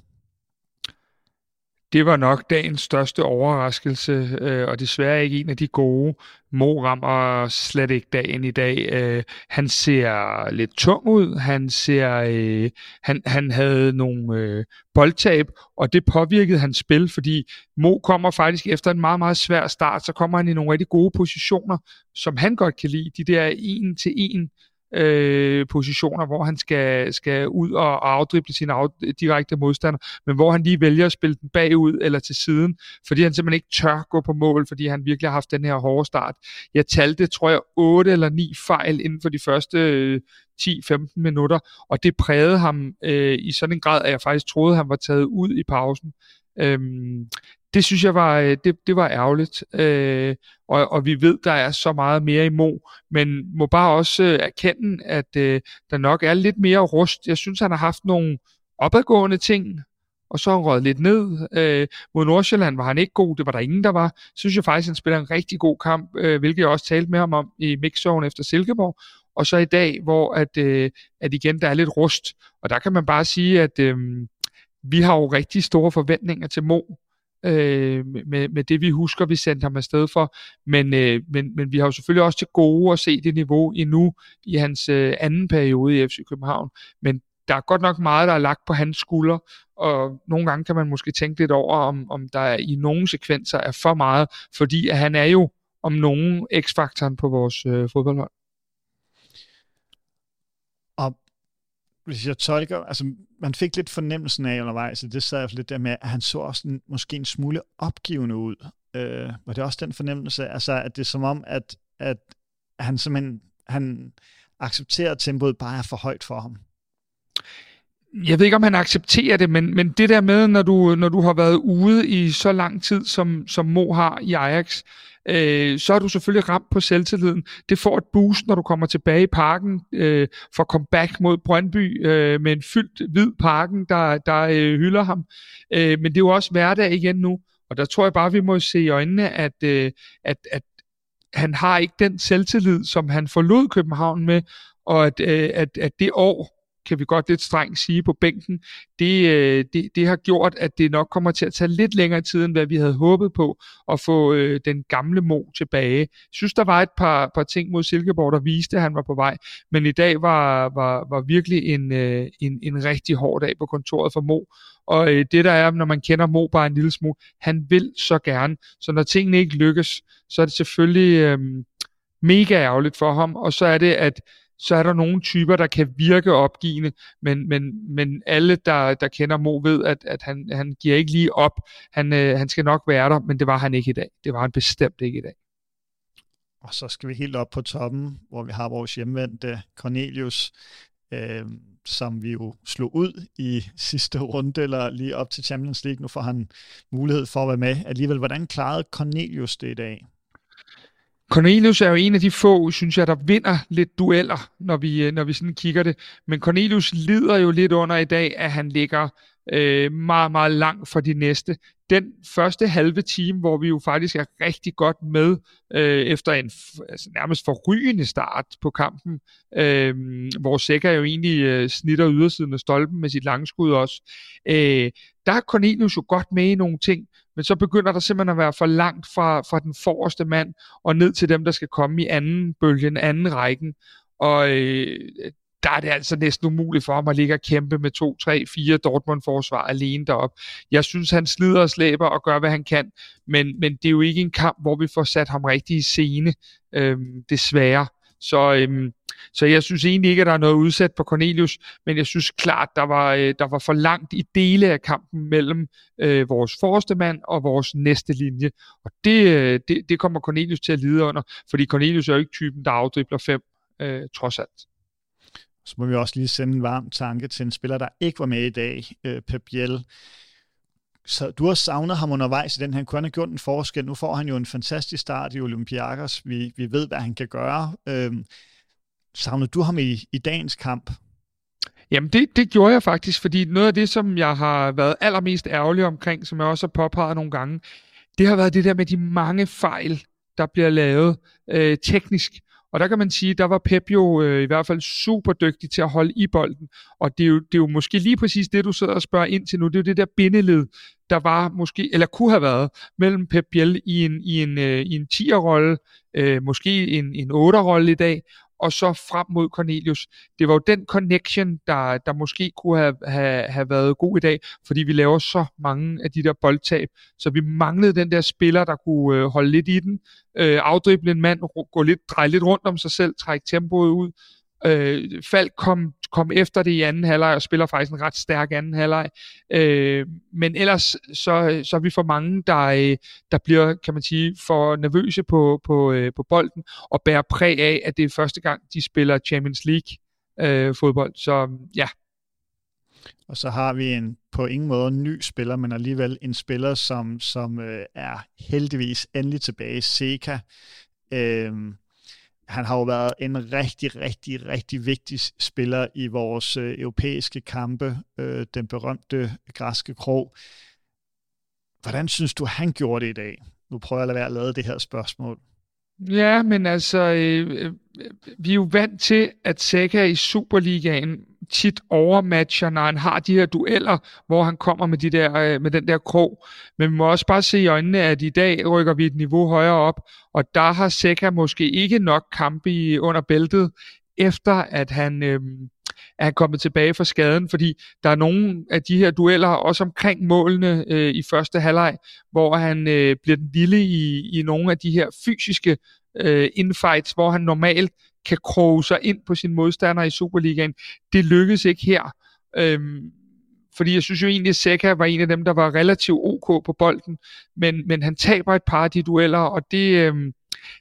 Det var nok dagens største overraskelse, øh, og desværre ikke en af de gode. Mo rammer slet ikke dagen i dag. Øh, han ser lidt tung ud. Han ser, øh, han, han havde nogle øh, boldtab, og det påvirkede hans spil, fordi Mo kommer faktisk efter en meget, meget svær start, så kommer han i nogle rigtig gode positioner, som han godt kan lide. De der en til en øh, positioner, hvor han skal, skal ud og afdrible sin af, direkte modstander, men hvor han lige vælger at spille den bagud eller til siden, fordi han simpelthen ikke tør gå på mål, fordi han virkelig har haft den her hårde start. Jeg talte, tror jeg, 8 eller 9 fejl inden for de første øh, 10-15 minutter, og det prægede ham øh, i sådan en grad, at jeg faktisk troede, at han var taget ud i pausen. Øhm, det synes jeg var, øh, det, det var ærgerligt, øh, og, og vi ved, der er så meget mere i Mo, men må bare også øh, erkende, at øh, der nok er lidt mere rust. Jeg synes, han har haft nogle opadgående ting, og så røget lidt ned. Øh, mod Nordsjælland var han ikke god, det var der ingen, der var. Så synes jeg faktisk, han spiller en rigtig god kamp, øh, hvilket jeg også talte med ham om i mixzone efter Silkeborg. Og så i dag, hvor at, øh, at igen der er lidt rust. Og der kan man bare sige, at øh, vi har jo rigtig store forventninger til Mo øh, med, med det vi husker, vi sendte ham afsted for. Men, øh, men, men vi har jo selvfølgelig også til gode at se det niveau endnu i hans øh, anden periode i FC København. Men der er godt nok meget, der er lagt på hans skulder, og nogle gange kan man måske tænke lidt over, om, om der i nogle sekvenser er for meget, fordi at han er jo om nogen x-faktoren på vores øh, fodboldhold. Og hvis jeg tolker, altså man fik lidt fornemmelsen af undervejs, det sad jeg lidt der med, at han så også en, måske en smule opgivende ud. Øh, var det også den fornemmelse, altså at det er som om, at, at han simpelthen, han accepterer, at tempoet bare er for højt for ham? Jeg ved ikke, om han accepterer det, men, men det der med, når du, når du har været ude i så lang tid, som, som Mo har i Ajax, øh, så er du selvfølgelig ramt på selvtilliden. Det får et boost, når du kommer tilbage i parken øh, for comeback mod Brøndby øh, med en fyldt hvid parken, der, der øh, hylder ham. Øh, men det er jo også hverdag igen nu, og der tror jeg bare, vi må se i øjnene, at, øh, at, at han har ikke den selvtillid, som han forlod København med, og at, øh, at, at det år, kan vi godt lidt strengt sige på bænken, det, øh, det, det har gjort, at det nok kommer til at tage lidt længere tid, end hvad vi havde håbet på, at få øh, den gamle Mo tilbage. Jeg synes, der var et par, par ting mod Silkeborg, der viste, at han var på vej, men i dag var, var, var virkelig en, øh, en, en rigtig hård dag på kontoret for Mo, og øh, det der er, når man kender Mo bare en lille smule, han vil så gerne, så når tingene ikke lykkes, så er det selvfølgelig øh, mega ærgerligt for ham, og så er det, at så er der nogle typer, der kan virke opgivende, men, men, men alle, der, der kender Mo, ved, at, at han, han giver ikke lige op. Han, øh, han skal nok være der, men det var han ikke i dag. Det var han bestemt ikke i dag. Og så skal vi helt op på toppen, hvor vi har vores hjemvendte Cornelius, øh, som vi jo slog ud i [LAUGHS] sidste runde, eller lige op til Champions League. Nu får han mulighed for at være med alligevel. Hvordan klarede Cornelius det i dag? Cornelius er jo en af de få, synes jeg, der vinder lidt dueller, når vi, øh, når vi sådan kigger det. Men Cornelius lider jo lidt under i dag, at han ligger øh, meget, meget langt for de næste. Den første halve time, hvor vi jo faktisk er rigtig godt med, øh, efter en altså nærmest forrygende start på kampen, øh, hvor Sækker jo egentlig øh, snitter ydersiden af stolpen med sit langskud også, øh, der er Cornelius jo godt med i nogle ting, men så begynder der simpelthen at være for langt fra, fra den forreste mand og ned til dem, der skal komme i anden bølgen, anden rækken. Og øh, der er det altså næsten umuligt for ham at ligge og kæmpe med to, tre, fire Dortmund-forsvar alene derop. Jeg synes, han slider og slæber og gør, hvad han kan, men, men det er jo ikke en kamp, hvor vi får sat ham rigtig i scene, øhm, desværre. Så, øhm, så jeg synes egentlig ikke, at der er noget udsat på Cornelius, men jeg synes klart, der var, øh, der var for langt i dele af kampen mellem øh, vores forreste mand og vores næste linje. Og det, øh, det, det kommer Cornelius til at lide under, fordi Cornelius er jo ikke typen, der afdribler fem, øh, trods alt. Så må vi også lige sende en varm tanke til en spiller, der ikke var med i dag, øh, Pep Biel. Så du har savnet ham undervejs i den. Han kunne have gjort en forskel. Nu får han jo en fantastisk start i Olympiakos. Vi, vi ved, hvad han kan gøre. Øh, savnede du ham i, i dagens kamp? Jamen det, det gjorde jeg faktisk, fordi noget af det, som jeg har været allermest ærgerlig omkring, som jeg også har påpeget nogle gange, det har været det der med de mange fejl, der bliver lavet øh, teknisk. Og der kan man sige, der var Pep jo øh, i hvert fald super dygtig til at holde i bolden. Og det er, jo, det er jo måske lige præcis det, du sidder og spørger ind til nu. Det er jo det der bindeled, der var måske, eller kunne have været, mellem Pep Biel i en, i en, øh, i en 10'er-rolle, øh, måske en, en 8'er-rolle i dag, og så frem mod Cornelius. Det var jo den connection, der, der måske kunne have, have, have været god i dag, fordi vi laver så mange af de der boldtab, så vi manglede den der spiller, der kunne øh, holde lidt i den, øh, afdrible en mand, gå lidt, dreje lidt rundt om sig selv, trække tempoet ud, Øh, Falk kom, kom efter det i anden halvleg og spiller faktisk en ret stærk anden halvleg. Øh, men ellers så, så er vi for mange, der, øh, der bliver, kan man sige, for nervøse på, på, øh, på bolden og bærer præg af, at det er første gang, de spiller Champions League øh, fodbold. Så ja. Og så har vi en på ingen måde ny spiller, men alligevel en spiller, som, som øh, er heldigvis endelig tilbage, Seca. Øh, han har jo været en rigtig, rigtig, rigtig vigtig spiller i vores øh, europæiske kampe, øh, den berømte græske krog. Hvordan synes du, han gjorde det i dag? Nu prøver jeg at lade være at lade det her spørgsmål. Ja, men altså, øh, øh, vi er jo vant til, at Saka i Superligaen tit overmatcher, når han har de her dueller, hvor han kommer med, de der, øh, med den der krog. Men vi må også bare se i øjnene, at i dag rykker vi et niveau højere op, og der har Saka måske ikke nok kampe i, under bæltet, efter at han... Øh, er han kommet tilbage fra skaden, fordi der er nogle af de her dueller, også omkring målene øh, i første halvleg, hvor han øh, bliver den lille i, i nogle af de her fysiske øh, infights, hvor han normalt kan kroge sig ind på sin modstander i Superligaen. Det lykkedes ikke her. Øhm, fordi jeg synes jo egentlig, at Seca var en af dem, der var relativt ok på bolden, men, men han taber et par af de dueller, og det, øhm,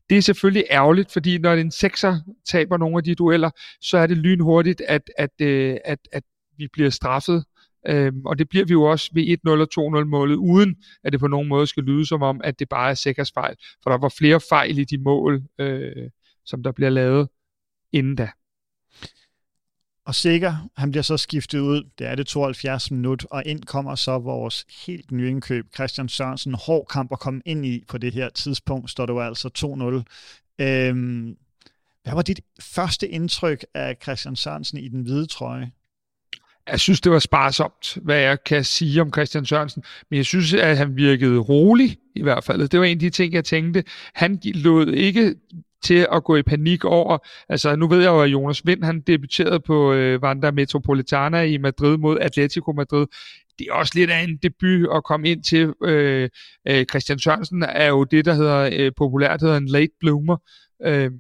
det er selvfølgelig ærgerligt, fordi når en sekser taber nogle af de dueller, så er det lynhurtigt, at, at, øh, at, at vi bliver straffet. Øhm, og det bliver vi jo også ved 1-0 og 2-0 målet, uden at det på nogen måde skal lyde som om, at det bare er Sekkers fejl. For der var flere fejl i de mål, øh, som der bliver lavet inden da. Og sikker, han bliver så skiftet ud, det er det 72 minut, og ind kommer så vores helt nye indkøb, Christian Sørensen. Hård kamp at komme ind i på det her tidspunkt, står det jo altså Øhm, hvad var dit første indtryk af Christian Sørensen i den hvide trøje? Jeg synes, det var sparsomt, hvad jeg kan sige om Christian Sørensen. Men jeg synes, at han virkede rolig i hvert fald. Det var en af de ting, jeg tænkte. Han lod ikke til at gå i panik over. Altså, nu ved jeg jo, at Jonas Vind, han debuterede på øh, Vanda Metropolitana i Madrid mod Atletico Madrid. Det er også lidt af en debut at komme ind til. Øh, øh, Christian Sørensen er jo det, der hedder øh, populært hedder en late bloomer. Øh,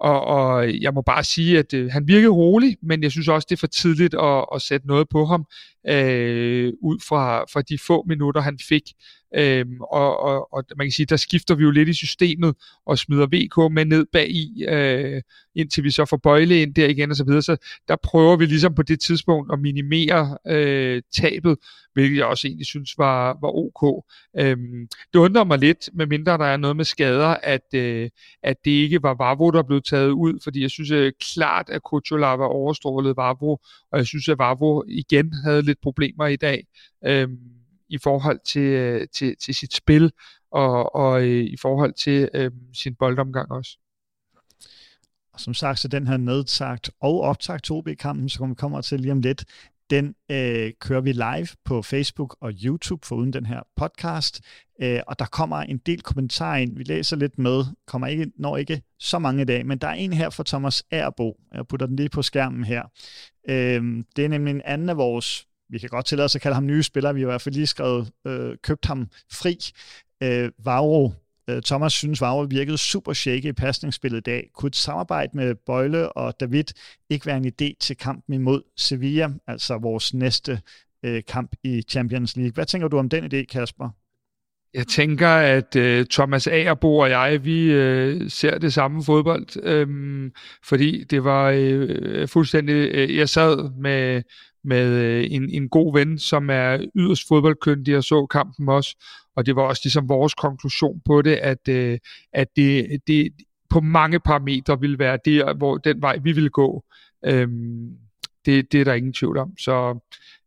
og, og jeg må bare sige, at øh, han virkede rolig, men jeg synes også, det er for tidligt at, at sætte noget på ham øh, ud fra, fra de få minutter, han fik. Øhm, og, og, og man kan sige, der skifter vi jo lidt i systemet og smider VK med ned bag i, øh, indtil vi så får Bøjle ind der igen og så videre. Så der prøver vi ligesom på det tidspunkt at minimere øh, tabet, hvilket jeg også egentlig synes var, var ok. Øhm, det undrer mig lidt, medmindre der er noget med skader, at, øh, at det ikke var Vavro, der blev taget ud, fordi jeg synes øh, klart, at Kuchola var overstrålet Vavro, og jeg synes, at Vavro igen havde lidt problemer i dag. Øhm, i forhold til, øh, til, til sit spil og, og øh, i forhold til øh, sin boldomgang også. Og som sagt, så den her nedtagt og optagt 2B-kampen, som vi kommer til lige om lidt, den øh, kører vi live på Facebook og YouTube for uden den her podcast. Øh, og der kommer en del kommentarer ind. Vi læser lidt med. Kommer ikke, når ikke så mange i dag, men der er en her fra Thomas Erbo. Jeg putter den lige på skærmen her. Øh, det er nemlig en anden af vores vi kan godt tillade os at kalde ham nye spiller. Vi har i hvert fald lige skrevet, øh, købt ham fri. Øh, Vavro, øh, Thomas synes, Vavro virkede super shaky i pasningsspillet i dag. Kunne et samarbejde med Bøjle og David ikke være en idé til kampen imod Sevilla, altså vores næste øh, kamp i Champions League? Hvad tænker du om den idé, Kasper? Jeg tænker, at øh, Thomas Agerbo og jeg, vi øh, ser det samme fodbold, øh, fordi det var øh, fuldstændig... Øh, jeg sad med med øh, en, en god ven, som er yderst fodboldkyndig og så kampen også. Og det var også ligesom vores konklusion på det, at, øh, at det, det på mange parametre ville være det, hvor den vej vi ville gå. Øhm, det, det er der ingen tvivl om. Så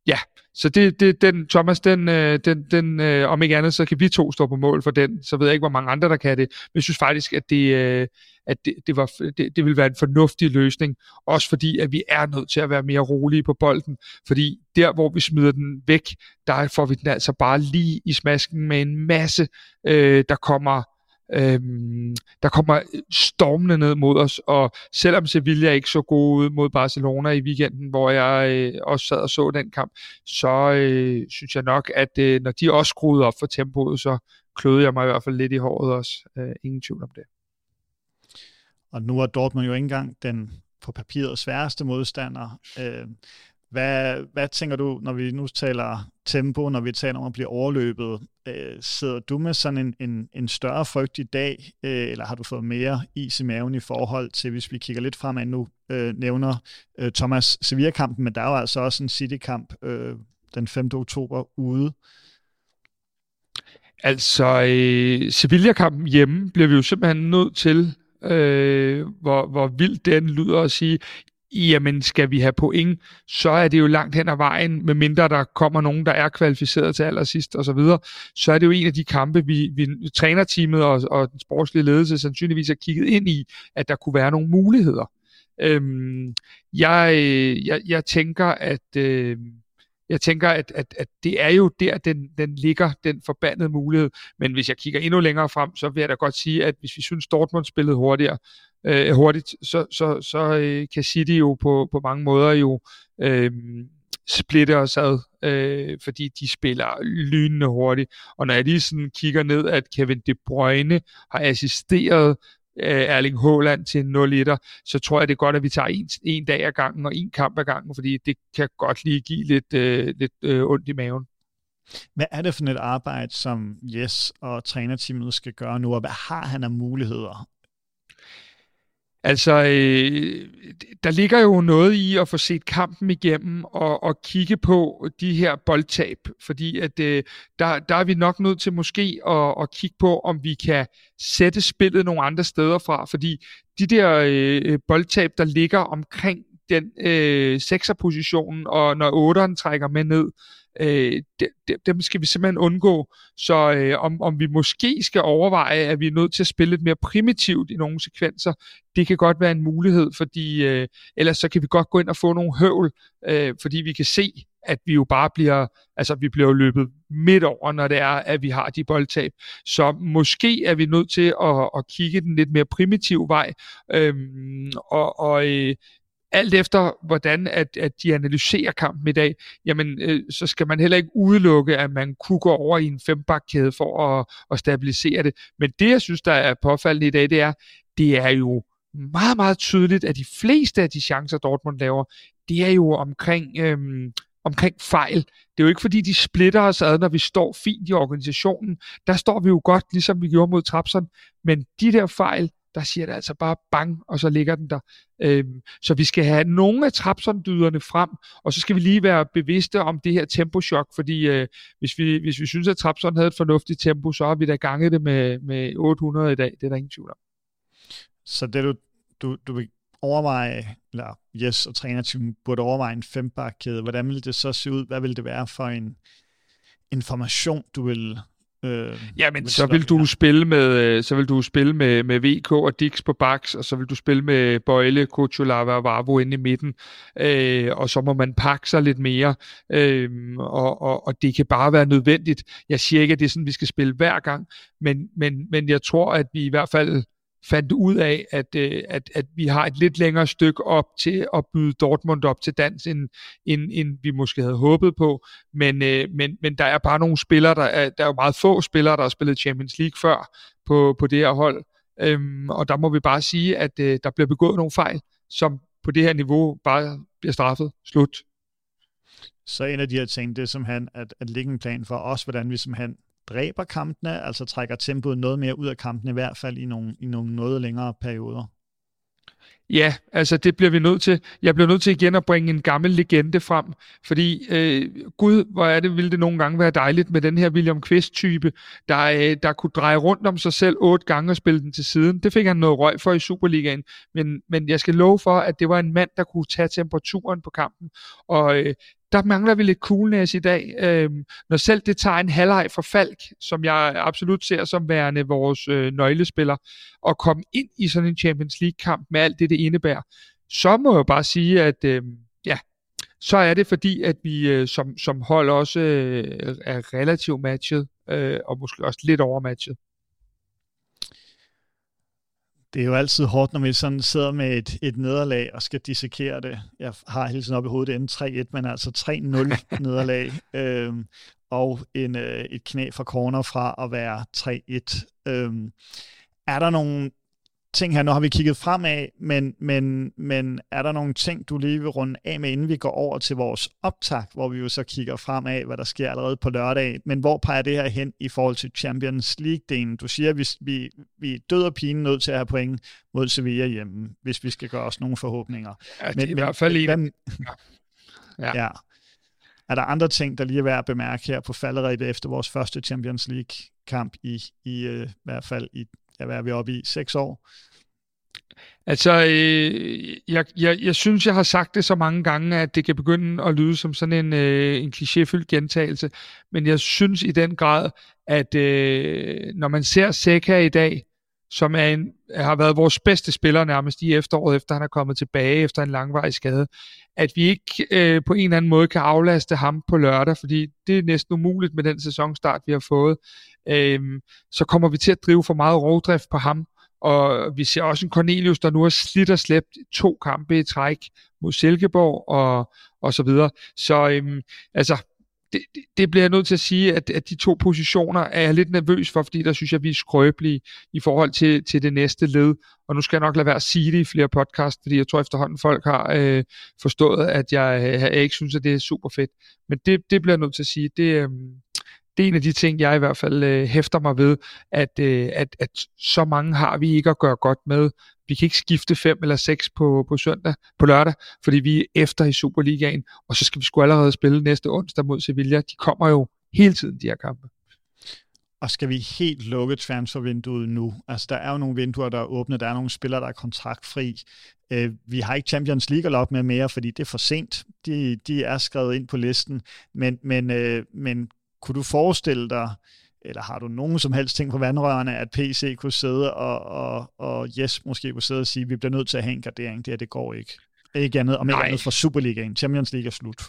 ja, så det, det, den, Thomas, den, øh, den, den, øh, om ikke andet, så kan vi to stå på mål for den. Så ved jeg ikke, hvor mange andre, der kan det. Men jeg synes faktisk, at det, øh, at det, det, var, det, det vil være en fornuftig løsning. Også fordi, at vi er nødt til at være mere rolige på bolden. Fordi der, hvor vi smider den væk, der får vi den altså bare lige i smasken med en masse, øh, der kommer Øhm, der kommer stormende ned mod os, og selvom Sevilla ikke så god ud mod Barcelona i weekenden, hvor jeg øh, også sad og så den kamp, så øh, synes jeg nok, at øh, når de også skruede op for tempoet, så kløede jeg mig i hvert fald lidt i håret også. Øh, ingen tvivl om det. Og nu er Dortmund jo ikke engang den på papiret sværeste modstander. Øh, hvad, hvad tænker du, når vi nu taler tempo, når vi taler om at blive overløbet? Øh, sidder du med sådan en, en, en større frygt i dag, øh, eller har du fået mere is i maven i forhold til, hvis vi kigger lidt fremad nu, øh, nævner øh, Thomas Sevilla-kampen, men der er jo altså også en City-kamp øh, den 5. oktober ude. Altså, øh, Sevilla-kampen hjemme bliver vi jo simpelthen nødt til øh, hvor, hvor vildt den lyder at sige, jamen skal vi have point, så er det jo langt hen ad vejen, med mindre der kommer nogen, der er kvalificeret til allersidst og så videre, så er det jo en af de kampe, vi, vi trænerteamet og, og den sportslige ledelse sandsynligvis har kigget ind i, at der kunne være nogle muligheder. Øhm, jeg, jeg, jeg tænker, at øh, jeg tænker, at, at, at det er jo der, den, den ligger, den forbandede mulighed. Men hvis jeg kigger endnu længere frem, så vil jeg da godt sige, at hvis vi synes, Dortmund spillede hurtigere, øh, hurtigt, så, så, så øh, kan City jo på, på mange måder jo øh, splitte os ad, øh, fordi de spiller lynende hurtigt. Og når jeg lige sådan kigger ned, at Kevin De Bruyne har assisteret øh, Erling Haaland til 0 så tror jeg det er godt, at vi tager en, en dag ad gangen og en kamp ad gangen, fordi det kan godt lige give lidt, øh, lidt øh, ondt i maven. Hvad er det for et arbejde, som Jes og trænerteamet skal gøre nu, og hvad har han af muligheder? Altså, øh, der ligger jo noget i at få set kampen igennem og, og kigge på de her boldtab, fordi at øh, der, der er vi nok nødt til måske at, at kigge på, om vi kan sætte spillet nogle andre steder fra, fordi de der øh, boldtab, der ligger omkring den øh, sekserpositionen, og når otteren trækker med ned, øh, de, dem skal vi simpelthen undgå. Så øh, om, om vi måske skal overveje, at vi er nødt til at spille lidt mere primitivt i nogle sekvenser, det kan godt være en mulighed, fordi øh, ellers så kan vi godt gå ind og få nogle høvl, øh, fordi vi kan se, at vi jo bare bliver, altså vi bliver løbet midt over, når det er, at vi har de boldtab. Så måske er vi nødt til at, at kigge den lidt mere primitiv vej, øhm, og, og øh, alt efter hvordan at, at de analyserer kampen i dag, jamen øh, så skal man heller ikke udelukke, at man kunne gå over i en fembakkæde for at, at stabilisere det. Men det, jeg synes, der er påfaldende i dag, det er, det er jo meget, meget tydeligt, at de fleste af de chancer, Dortmund laver, det er jo omkring øhm, omkring fejl. Det er jo ikke fordi, de splitter os ad, når vi står fint i organisationen. Der står vi jo godt, ligesom vi gjorde mod Trapsen. Men de der fejl, der siger det altså bare bang, og så ligger den der. Øhm, så vi skal have nogle af trapsondyderne frem, og så skal vi lige være bevidste om det her tempochok, fordi øh, hvis, vi, hvis vi synes, at Trapson havde et fornuftigt tempo, så har vi da ganget det med, med 800 i dag. Det er der ingen tvivl om. Så det du, du, du vil overveje, eller Yes og trænerteamet burde overveje en fembakkæde, hvordan ville det så se ud? Hvad ville det være for en information, du vil Øh, ja, men så vil du spille med øh, så vil du spille med med VK og Dix på baks, og så vil du spille med Bøjle, Kuchulava og Varvo inde i midten. Øh, og så må man pakke sig lidt mere. Øh, og, og, og det kan bare være nødvendigt. Jeg siger ikke, at det er sådan, vi skal spille hver gang, men, men, men jeg tror, at vi i hvert fald fandt ud af, at, øh, at, at vi har et lidt længere stykke op til at byde Dortmund op til dans, end, end, end vi måske havde håbet på. Men, øh, men, men der er bare nogle spillere, der er, der er jo meget få spillere, der har spillet Champions League før på, på det her hold. Øhm, og der må vi bare sige, at øh, der bliver begået nogle fejl, som på det her niveau bare bliver straffet. Slut. Så en af de her ting, det er simpelthen at, at lægge en plan for os, hvordan vi simpelthen dræber kampene, altså trækker tempoet noget mere ud af kampene, i hvert fald i nogle, i nogle noget længere perioder. Ja, altså det bliver vi nødt til. Jeg bliver nødt til igen at bringe en gammel legende frem, fordi øh, gud, hvor er det, ville det nogle gange være dejligt med den her William Quist-type, der, øh, der kunne dreje rundt om sig selv otte gange og spille den til siden. Det fik han noget røg for i Superligaen, men, men jeg skal love for, at det var en mand, der kunne tage temperaturen på kampen, og øh, der mangler vi lidt coolness i dag. Øh, når selv det tager en halvleg for Falk, som jeg absolut ser som værende vores øh, nøglespiller, og komme ind i sådan en Champions League-kamp med alt det, det indebærer, så må jeg bare sige, at øh, ja, så er det fordi, at vi øh, som, som hold også øh, er relativt matchet, øh, og måske også lidt overmatchet det er jo altid hårdt, når vi sådan sidder med et, et nederlag og skal dissekere det. Jeg har hele tiden op i hovedet inden 3-1, men altså 3-0 [LAUGHS] nederlag. Øhm, og en, øh, et knæ fra corner fra at være 3-1. Øhm, er der nogle ting her. Nu har vi kigget fremad, men, men, men er der nogle ting, du lige vil runde af med, inden vi går over til vores optag, hvor vi jo så kigger fremad, hvad der sker allerede på lørdag, men hvor peger det her hen i forhold til Champions League-delen? Du siger, at vi, vi, vi er død og pine nødt til at have point mod Sevilla hjemme, hvis vi skal gøre os nogle forhåbninger. Ja, men, i hvert fald i... Hvad, ja. ja. Er der andre ting, der lige er værd at bemærke her på falderæbet efter vores første Champions League-kamp i, i uh, hvert fald i ja, hvad er vi oppe i, seks år? Altså, øh, jeg, jeg, jeg synes, jeg har sagt det så mange gange, at det kan begynde at lyde som sådan en, øh, en klichéfyldt gentagelse, men jeg synes i den grad, at øh, når man ser Seca i dag, som er en, har været vores bedste spiller nærmest i efteråret, efter han er kommet tilbage efter en langvarig skade, at vi ikke øh, på en eller anden måde kan aflaste ham på lørdag, fordi det er næsten umuligt med den sæsonstart, vi har fået. Øh, så kommer vi til at drive for meget rovdrift på ham, og vi ser også en Cornelius, der nu har slidt og slæbt to kampe i træk mod Silkeborg og, og så videre. Så øhm, altså, det, det bliver jeg nødt til at sige, at, at de to positioner er jeg lidt nervøs for, fordi der synes jeg, vi er skrøbelige i forhold til, til det næste led. Og nu skal jeg nok lade være at sige det i flere podcast, fordi jeg tror efterhånden folk har øh, forstået, at jeg, øh, jeg ikke synes, at det er super fedt. Men det, det bliver jeg nødt til at sige. Det, øh, det er en af de ting, jeg i hvert fald øh, hæfter mig ved, at, øh, at, at så mange har vi ikke at gøre godt med. Vi kan ikke skifte fem eller seks på, på søndag, på lørdag, fordi vi er efter i Superligaen, og så skal vi sgu allerede spille næste onsdag mod Sevilla. De kommer jo hele tiden, de her kampe. Og skal vi helt lukke transfervinduet nu? Altså, der er jo nogle vinduer, der er åbne, der er nogle spillere, der er kontraktfri. Øh, vi har ikke Champions League at lokke med mere, fordi det er for sent. De, de er skrevet ind på listen. Men, men, øh, men kunne du forestille dig, eller har du nogen som helst ting på vandrørene, at PC kunne sidde og, og, og Yes måske kunne sidde og sige, at vi bliver nødt til at have en gardering, det her det går ikke. Ikke andet, om ikke nej. andet for Superligaen. Champions League er slut.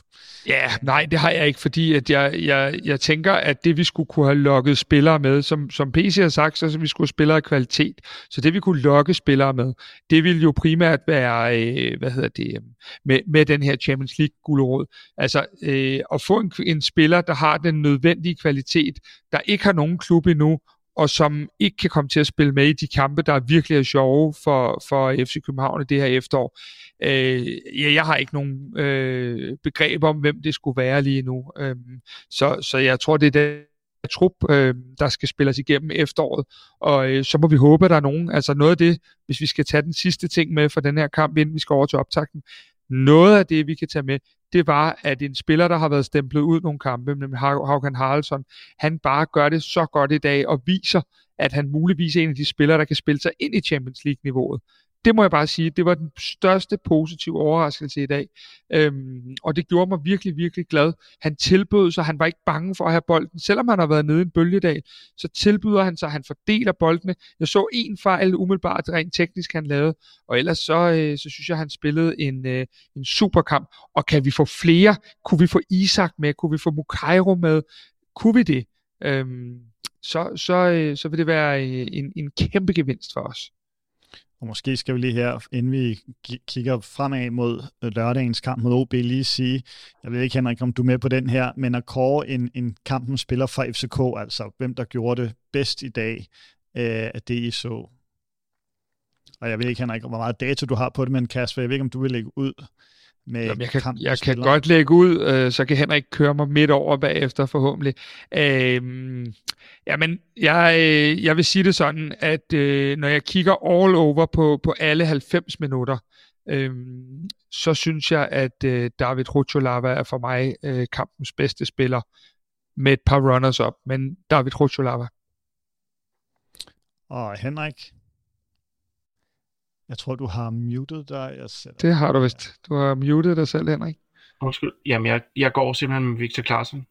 Ja, nej, det har jeg ikke, fordi at jeg, jeg, jeg tænker, at det vi skulle kunne have lukket spillere med, som, som PC har sagt, så vi skulle have spillere af kvalitet. Så det vi kunne lokke spillere med, det ville jo primært være, øh, hvad hedder det, øh, med, med den her Champions League guldråd. Altså øh, at få en, en spiller, der har den nødvendige kvalitet, der ikke har nogen klub endnu, og som ikke kan komme til at spille med i de kampe, der virkelig er sjove for, for FC København i det her efterår. Øh, ja, jeg har ikke nogen øh, begreb om, hvem det skulle være lige nu. Øh, så, så jeg tror, det er den trup, øh, der skal spilles igennem efteråret. Og øh, så må vi håbe, at der er nogen. Altså noget af det, hvis vi skal tage den sidste ting med for den her kamp, inden vi skal over til optakten. Noget af det, vi kan tage med, det var, at en spiller, der har været stemplet ud nogle kampe, nemlig Haukan Haraldsson, han bare gør det så godt i dag og viser, at han muligvis er en af de spillere, der kan spille sig ind i Champions League-niveauet det må jeg bare sige, det var den største positive overraskelse i dag. Øhm, og det gjorde mig virkelig, virkelig glad. Han tilbød sig, han var ikke bange for at have bolden. Selvom han har været nede i en bølgedag, så tilbyder han sig, han fordeler boldene. Jeg så en fejl umiddelbart rent teknisk, han lavede. Og ellers så, øh, så synes jeg, han spillede en, øh, en superkamp. Og kan vi få flere? Kunne vi få Isak med? Kunne vi få Mukairo med? Kunne vi det? Øhm, så, så, øh, så vil det være øh, en, en kæmpe gevinst for os. Og måske skal vi lige her, inden vi kigger fremad mod øh, lørdagens kamp mod OB, lige sige, jeg ved ikke Henrik, om du er med på den her, men at kåre en, en kampen spiller fra FCK, altså hvem der gjorde det bedst i dag, øh, af det I så. Og jeg ved ikke, Henrik, hvor meget data du har på det, men Kasper, jeg ved ikke, om du vil lægge ud med Jamen, jeg kan, jeg kan godt lægge ud, øh, så kan Henrik køre mig midt over bagefter forhåbentlig. Øh, jamen, jeg, øh, jeg vil sige det sådan, at øh, når jeg kigger all over på, på alle 90 minutter, øh, så synes jeg, at øh, David Rucholava er for mig øh, kampens bedste spiller med et par runners op, men David Rucholava. Og Henrik? Jeg tror, du har muted dig. Jeg sætter... Det har du vist. Du har muted dig selv, Henrik. Undskyld. Jamen, jeg, jeg går simpelthen med Victor Clausen.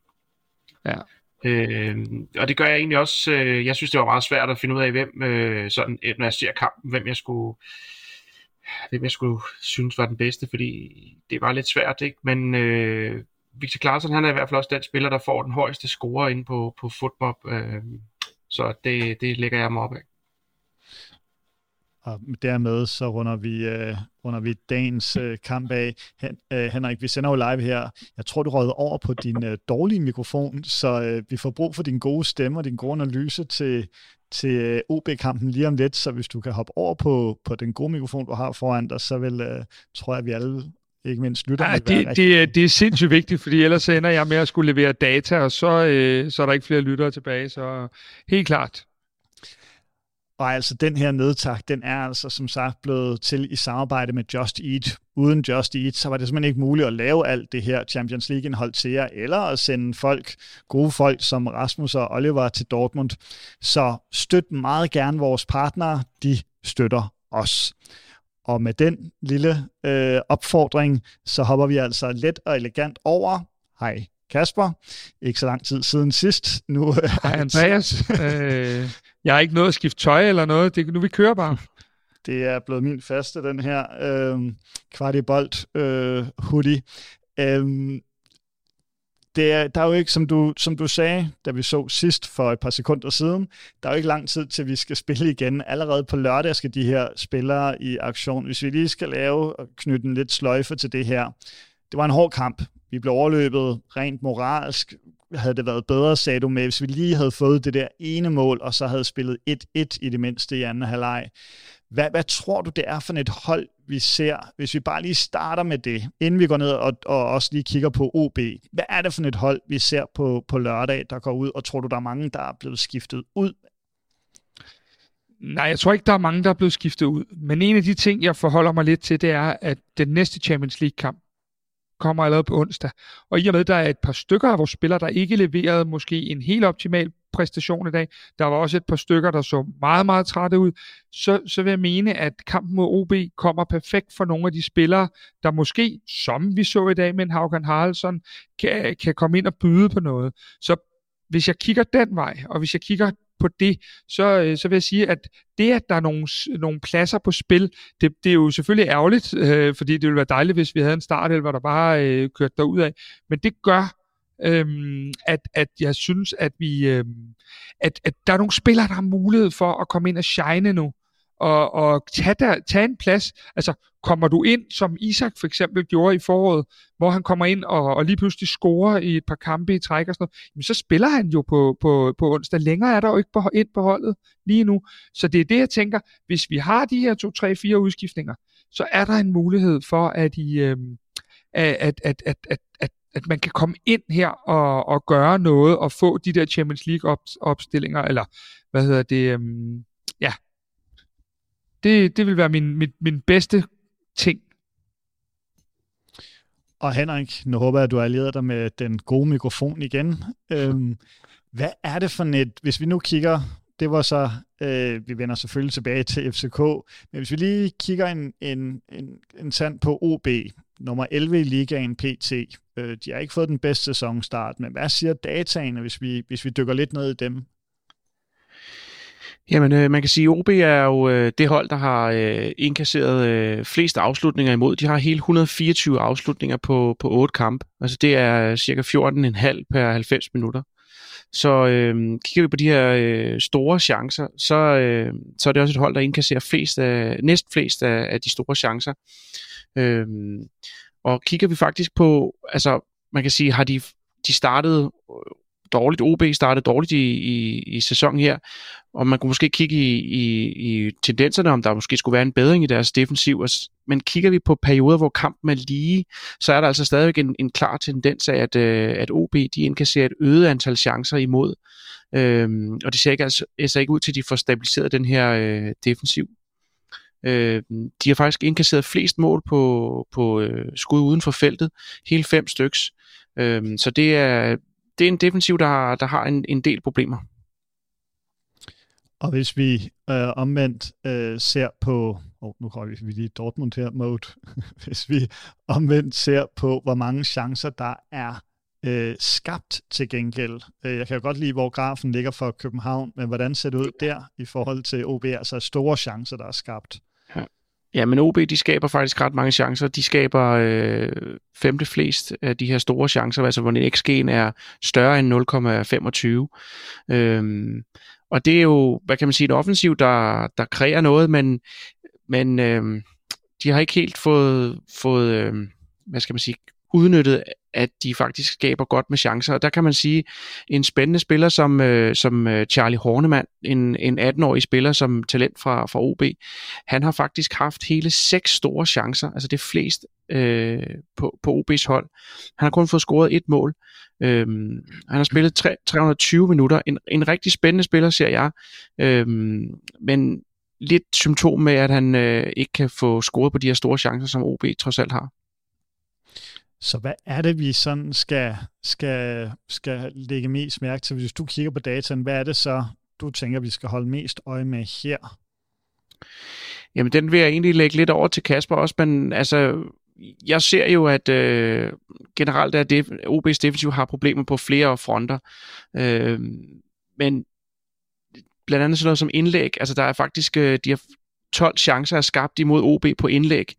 Ja. Øh, og det gør jeg egentlig også. Øh, jeg synes, det var meget svært at finde ud af, hvem, øh, sådan, når jeg ser kampen, hvem jeg skulle hvem jeg skulle synes var den bedste, fordi det var lidt svært, ikke? Men øh, Victor Clausen, han er i hvert fald også den spiller, der får den højeste score inde på, på fodbold. Øh, så det, det lægger jeg mig op af. Og dermed så runder vi, øh, runder vi dagens øh, kamp af. Hen, øh, Henrik, vi sender jo live her. Jeg tror, du rød over på din øh, dårlige mikrofon, så øh, vi får brug for din gode stemme og din gode analyse til, til øh, OB-kampen lige om lidt. Så hvis du kan hoppe over på, på den gode mikrofon, du har foran dig, så vil, øh, tror jeg, at vi alle ikke mindst lytter. Ja, det, det, det er sindssygt vigtigt, fordi ellers ender jeg med at skulle levere data, og så, øh, så er der ikke flere lyttere tilbage. Så helt klart. Og altså den her nedtak, den er altså som sagt blevet til i samarbejde med Just Eat. Uden Just Eat, så var det simpelthen ikke muligt at lave alt det her Champions League-indhold til jer, eller at sende folk, gode folk som Rasmus og Oliver til Dortmund. Så støt meget gerne vores partnere, de støtter os. Og med den lille øh, opfordring, så hopper vi altså let og elegant over. Hej Kasper. Ikke så lang tid siden sidst. Nu, Hej [LAUGHS] Andreas. øh, jeg har ikke noget at skifte tøj eller noget. Det, nu vi kører bare. [LAUGHS] Det er blevet min faste, den her øh, kvartibolt øh, hoodie. Øh, det er, der er jo ikke, som du, som du sagde, da vi så sidst for et par sekunder siden, der er jo ikke lang tid til, vi skal spille igen. Allerede på lørdag skal de her spillere i aktion. Hvis vi lige skal lave og knytte en lidt sløjfe til det her. Det var en hård kamp. Vi blev overløbet rent moralsk. Havde det været bedre, sagde du med, hvis vi lige havde fået det der ene mål, og så havde spillet 1-1 i det mindste i anden halvleg. Hvad, hvad tror du, det er for et hold, vi ser, hvis vi bare lige starter med det, inden vi går ned og, og også lige kigger på OB. Hvad er det for et hold, vi ser på, på lørdag, der går ud, og tror du, der er mange, der er blevet skiftet ud? Nej, jeg tror ikke, der er mange, der er blevet skiftet ud. Men en af de ting, jeg forholder mig lidt til, det er, at den næste Champions League-kamp, kommer allerede på onsdag. Og i og med, at der er et par stykker af vores spillere, der ikke leverede måske en helt optimal præstation i dag. Der var også et par stykker, der så meget, meget trætte ud. Så, så vil jeg mene, at kampen mod OB kommer perfekt for nogle af de spillere, der måske, som vi så i dag med en Haugen Haraldsson, kan, kan komme ind og byde på noget. Så hvis jeg kigger den vej, og hvis jeg kigger på det, så, øh, så vil jeg sige, at det, at der er nogle, nogle pladser på spil, det, det er jo selvfølgelig ærgerligt, øh, fordi det ville være dejligt, hvis vi havde en start, der bare øh, kørte derud af. Men det gør, øhm, at, at jeg synes, at vi øhm, at, at der er nogle spillere, der har mulighed for at komme ind og shine nu og, og tage, der, tage en plads. Altså, kommer du ind, som Isak for eksempel gjorde i foråret, hvor han kommer ind og, og lige pludselig scorer i et par kampe i træk og sådan noget, jamen så spiller han jo på, på, på onsdag. Længere er der jo ikke på, ind på holdet lige nu. Så det er det, jeg tænker, hvis vi har de her to, tre, fire udskiftninger, så er der en mulighed for, at, I, øh, at, at, at, at, at, at man kan komme ind her og, og gøre noget og få de der Champions League op, opstillinger, eller hvad hedder det, øhm, det, det vil være min, min, min bedste ting. Og Henrik, nu håber jeg, at du har allieret dig med den gode mikrofon igen. Øhm, hvad er det for net, hvis vi nu kigger, det var så, øh, vi vender selvfølgelig tilbage til FCK, men hvis vi lige kigger en, en, en, en sand på OB, nummer 11 i ligaen PT, øh, de har ikke fået den bedste sæsonstart, men hvad siger dataene, hvis vi, hvis vi dykker lidt ned i dem? Jamen, øh, man kan sige, at OB er jo øh, det hold, der har øh, indkasseret øh, flest afslutninger imod. De har hele 124 afslutninger på, på 8 kampe. Altså det er øh, cirka 14,5 per 90 minutter. Så øh, kigger vi på de her øh, store chancer, så, øh, så er det også et hold, der indkasserer flest af, næst flest af, af de store chancer. Øh, og kigger vi faktisk på, altså man kan sige, har de, de startet dårligt. OB startede dårligt i, i, i sæsonen her, og man kunne måske kigge i, i, i tendenserne, om der måske skulle være en bedring i deres defensiv. Men kigger vi på perioder, hvor kampen er lige, så er der altså stadigvæk en, en klar tendens af, at, øh, at OB de indkasserer et øget antal chancer imod. Øhm, og det ser ikke, altså, ser ikke ud til, at de får stabiliseret den her øh, defensiv. Øh, de har faktisk indkasseret flest mål på, på øh, skud uden for feltet, hele fem styks. Øh, så det er, det er en defensiv, der, der har en, en del problemer. Og hvis vi øh, omvendt øh, ser på, oh, nu har vi lige Dortmund her mode, [LAUGHS] hvis vi omvendt ser på, hvor mange chancer der er øh, skabt til gengæld. Øh, jeg kan jo godt lide, hvor grafen ligger for København, men hvordan ser det ud der i forhold til OB, altså store chancer, der er skabt? Ja, men OB de skaber faktisk ret mange chancer. De skaber øh, femte flest af de her store chancer, altså hvor XG'en er større end 0,25. Øhm, og det er jo, hvad kan man sige, et offensiv, der, der kræver noget, men, men øh, de har ikke helt fået, fået øh, hvad skal man sige, udnyttet, at de faktisk skaber godt med chancer. Og der kan man sige, en spændende spiller som, øh, som øh, Charlie Hornemann, en, en 18-årig spiller som talent fra, fra OB, han har faktisk haft hele seks store chancer, altså det er flest øh, på, på OB's hold. Han har kun fået scoret et mål. Øhm, han har spillet tre, 320 minutter. En, en rigtig spændende spiller, ser jeg. Øhm, men lidt symptom med, at han øh, ikke kan få scoret på de her store chancer, som OB trods alt har. Så hvad er det, vi sådan skal, skal, skal lægge mest mærke til? Hvis du kigger på dataen, hvad er det så, du tænker, vi skal holde mest øje med her? Jamen, den vil jeg egentlig lægge lidt over til Kasper også, men altså, jeg ser jo, at øh, generelt er det, OB's defensiv har problemer på flere fronter. Øh, men blandt andet sådan noget som indlæg, altså der er faktisk, øh, de har 12 chancer er skabt imod OB på indlæg.